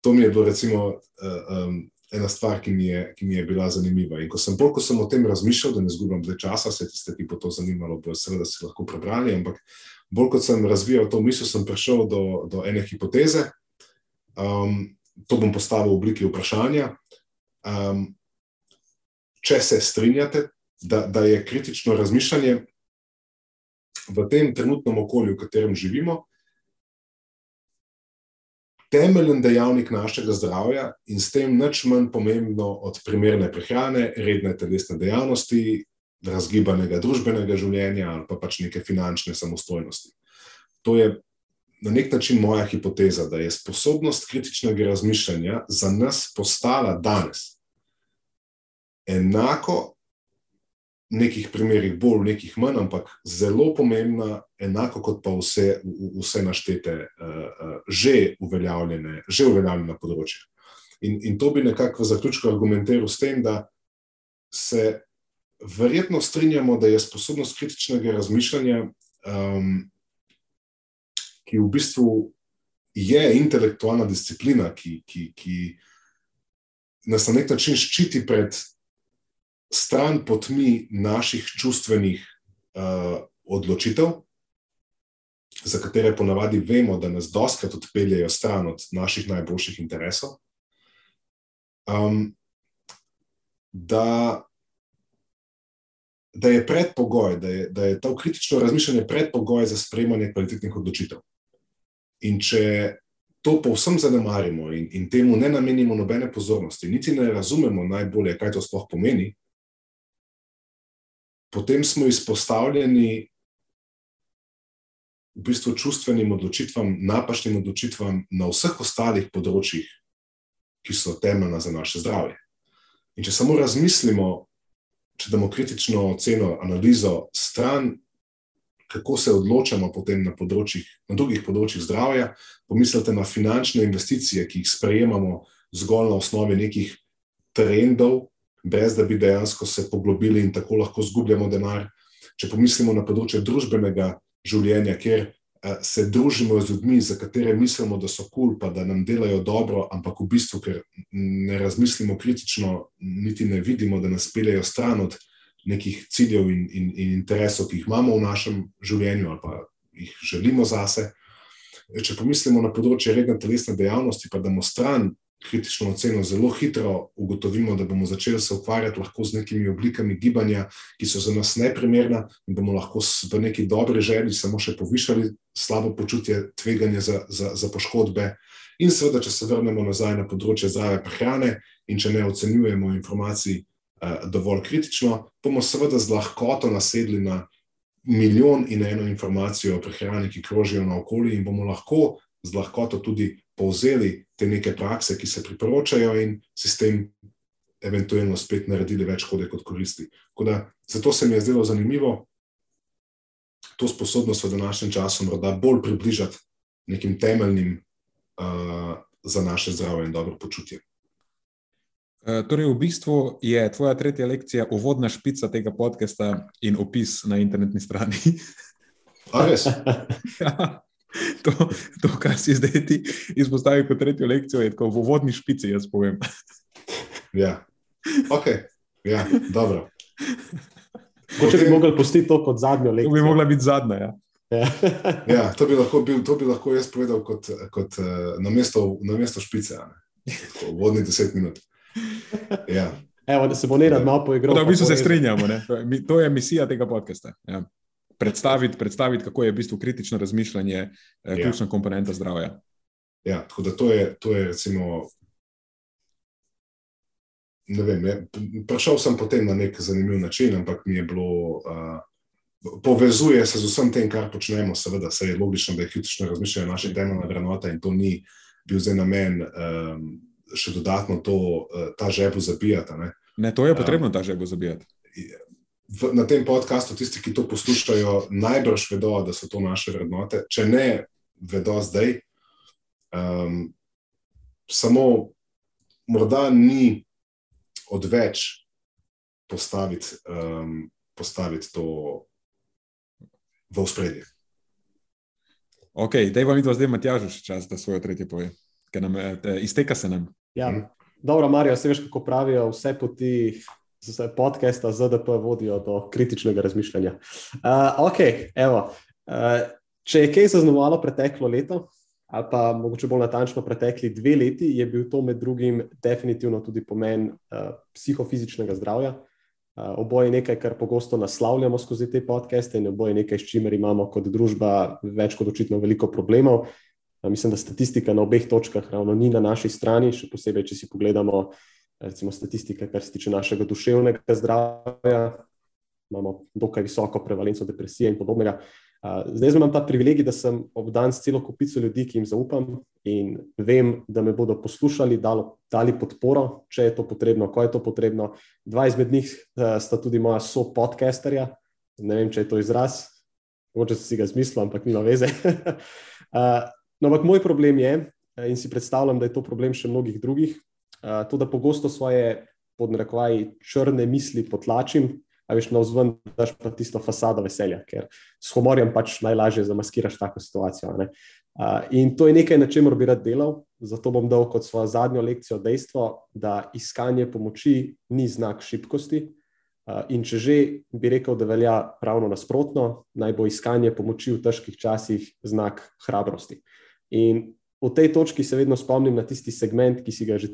to mi je bilo, recimo, uh, um, ena stvar, ki mi, je, ki mi je bila zanimiva. In ko sem bolj, ko sem o tem razmišljal, da ne zgubim več časa, se tiste, ki bo to zanimalo, bo seveda si lahko prebrali, ampak bolj kot sem razvijal to misel, sem prišel do, do ene hipoteze. Um, to bom postavil v obliki vprašanja. Um, če se strinjate, da, da je kritično razmišljanje v tem trenutnem okolju, v katerem živimo, temeljen dejavnik našega zdravja in s tem nič manj pomembno od primerne prehrane, redne telesne dejavnosti, razgibanega družbenega življenja ali pa pač neke finančne samostojnosti. To je na nek način moja hipoteza, da je sposobnost kritičnega razmišljanja za nas postala danes enako nekih primerih bolj, v nekih manj, ampak zelo pomembna, enako kot pa vse, vse naštete, uh, uh, že uveljavljene, že uveljavljene področje. In, in to bi nekako v zaključku argumentiral s tem, da se verjetno strinjamo, da je sposobnost kritičnega razmišljanja, um, ki v bistvu je intelektualna disciplina, ki, ki, ki nas na nek način ščiti pred stran potmi naših čustvenih uh, odločitev, za katere ponavadi vemo, da nas doskrat odpeljejo stran od naših najboljših interesov. Um, da da je predpogoj, da je, da je to kritično razmišljanje predpogoj za sprejemanje kvalitetnih odločitev. In če to povsem zanemarimo in, in temu ne namenimo nobene pozornosti, niti ne razumemo najbolje, kaj to sploh pomeni, potem smo izpostavljeni v bistvu čustvenim odločitvam, napačnim odločitvam na vseh ostalih področjih, ki so temeljna za naše zdravje. In če samo razmislimo, če damo kritično oceno, analizo stran, kako se odločamo potem na, na drugih področjih zdravja, pomislite na finančne investicije, ki jih sprejemamo zgolj na osnovi nekih trendov, brez da bi dejansko se poglobili in tako lahko zgubljamo denar. Če pomislimo na področje družbenega življenja, kjer eh, se družimo z ljudmi, za katere mislimo, da so kul, cool, pa da nam delajo dobro, ampak v bistvu, ker ne razmislimo kritično, niti ne vidimo, da nas peljejo stran od nekih ciljev in, in, in interesov, ki jih imamo v našem življenju ali pa jih želimo zase. Če pomislimo na področje redne telesne dejavnosti, pa damo stran kritično oceno, zelo hitro ugotovimo, da bomo začeli se ukvarjati lahko z nekimi oblikami gibanja, ki so za nas neprimerna, in bomo lahko v neki dobri želji samo še povišali slabo počutje, tveganje za, za, za poškodbe. In seveda, če se vrnemo nazaj na področje zdrave prehrane, in če ne ocenjujemo informacij uh, dovolj kritično, bomo seveda z lahkoto nasedli na milijon in eno informacijo o prehrani, ki krožijo naokoli, in bomo lahko z lahkoto tudi povzeli te neke prakse, ki se priporočajo, in si s tem eventualno spet naredili več škode kot koristi. Da, zato se mi je zdelo zanimivo to sposobnost v današnjem času morda bolj približati nekim temeljnim uh, za naše zdravje in dobro počutje. Uh, torej, v bistvu je tvoja tretja lekcija uvodna špica tega podcasta in opis na internetni strani. A res? (laughs) ja (laughs) to, to, kar si zdaj ti izpostavil kot tretjo lekcijo, je tako v vodni špici, jaz povem. (laughs) ja, ok, ja, dobro. Če bi mogli postiti to kot zadnjo lekcijo. To bi mogla biti zadnja. Ja. Ja. (laughs) ja, to bi lahko, bil, to bi lahko jaz povedal kot, kot uh, na, mesto, na mesto špice, vodni deset minut. Ja. Evo, da se bo ne rad malo poigral. Da, v bistvu se strinjamo, ne? to je misija tega podcasta. Ja predstaviti, predstaviti, kako je v bistvu kritično razmišljanje eh, ja. ključna komponenta zdravja. Ja, tako da to je, to je recimo. Ne vem, je, prišel sem potem na nek zanimiv način, ampak mi je bilo, uh, povezuje se z vsem tem, kar počnemo, seveda, se je logično, da je kritično razmišljanje naše temeljne vrednote in to ni bil zdaj namen um, še dodatno to, uh, ta žebu zabijati. Ne? ne, to je potrebno, uh, ta žebu zabijati v, na tem podkastu, tisti, ki to poslušajo, najbrž vedo, da so to naše vrednote. Če ne vedo zdaj, um, samo morda ni odveč postaviti, um, postaviti to v spredje. Ok, da je vam vidno zdaj, Matjaž, še čas, da svoje tretje pove, ker nam eh, izteka se nam. Ja. Dobro, Marijo, se veš, kako pravijo, vse poti podcasta ZDP vodijo do kritičnega razmišljanja. Uh, okay, evo, uh, če je kaj zaznamovalo preteklo leto, ali pa mogoče bolj natančno pretekli dve leti, je bil to med drugim definitivno tudi pomen uh, psihofizičnega zdravja. Uh, oboje je nekaj, kar pogosto naslavljamo skozi te podcaste, in oboje je nekaj, s čimer imamo kot družba več kot očitno veliko problemov. Uh, mislim, da statistika na obeh točkah ravno ni na naši strani, še posebej, če si pogledamo uh, recimo statistike, kar se tiče našega duševnega zdravja, imamo dokaj visoko prevalenco depresije in podobnega. Zdaj imam ta privilegij, da sem obdan s celo kupico ljudi, ki jim zaupam in vem, da me bodo poslušali, dalo, dali podporo, če je to potrebno, ko je to potrebno. Dva izmed njih sta tudi moja so-podcasterja, ne vem, če je to izraz, mogoče si ga zmislil, ampak nima veze. (laughs) no, ampak moj problem je, in si predstavljam, da je to problem še mnogih drugih, to, da pogosto svoje podnarekovaj črne misli potlačim, a veš na vzven, daš pa tisto fasado veselja, ker s humorjem pač najlažje zamaskiraš tako situacijo. Uh, in to je nekaj, na čemer bi rad delal, zato bom dal kot svojo zadnjo lekcijo dejstvo, da iskanje pomoči ni znak šibkosti. Uh, in če že bi rekel, da velja ravno nasprotno, naj bo iskanje pomoči v težkih časih znak hrabrosti. In po tej točki se vedno spomnim na tisti segment, ki si ga že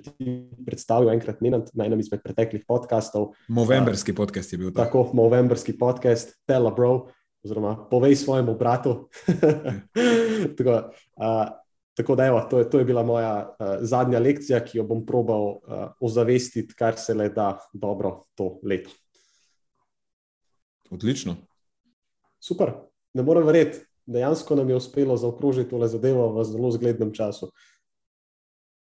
predstavil enkrat na enem izmed preteklih podkastov. Novemberski podcast je bil to. Tako, novemberski podcast, Tela Bro, oziroma povej svojemu bratu. (laughs) tako, uh, tako da, evo, to, je, to je bila moja uh, zadnja lekcija, ki jo bom probal uh, ozavestiti, kar se le da dobro to leto. Odlično. Super, ne morem verjeti dejansko nam je uspelo zaokrožiti tole zadevo v zelo zglednem času.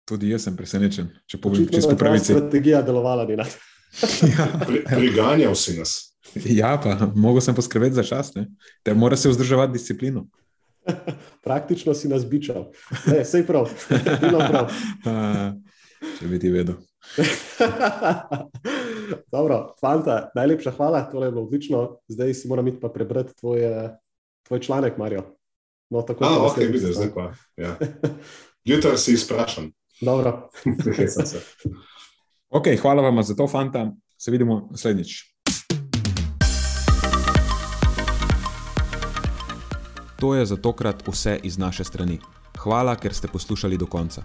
Tudi jaz sem presenečen, če povem čisto pravico. Strategija delovala, nas. (laughs) ja. Pri, priganjal si nas. Ja, pa mogel sem poskrbeti za čas, te mora se vzdrževati disciplino. (laughs) Praktično si nas bičal. Ne, sej prav, bilo prav. (laughs) Če bi ti vedel. Dobro, fanta, najlepša hvala, tole je bilo odlično. Zdaj si moram iti pa prebrati tvoje tvoj članek, Marijo. No, tako da lahko vidiš, zdaj pa. Ja. (laughs) Jutri si izprašan. Dobro, (laughs) nekaj sem se. Ok, hvala vam za to, fanta. Se vidimo naslednjič. To je za tokrat vse iz naše strani. Hvala, ker ste poslušali do konca.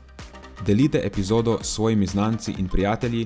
Delite epizodo s svojimi znanci in prijatelji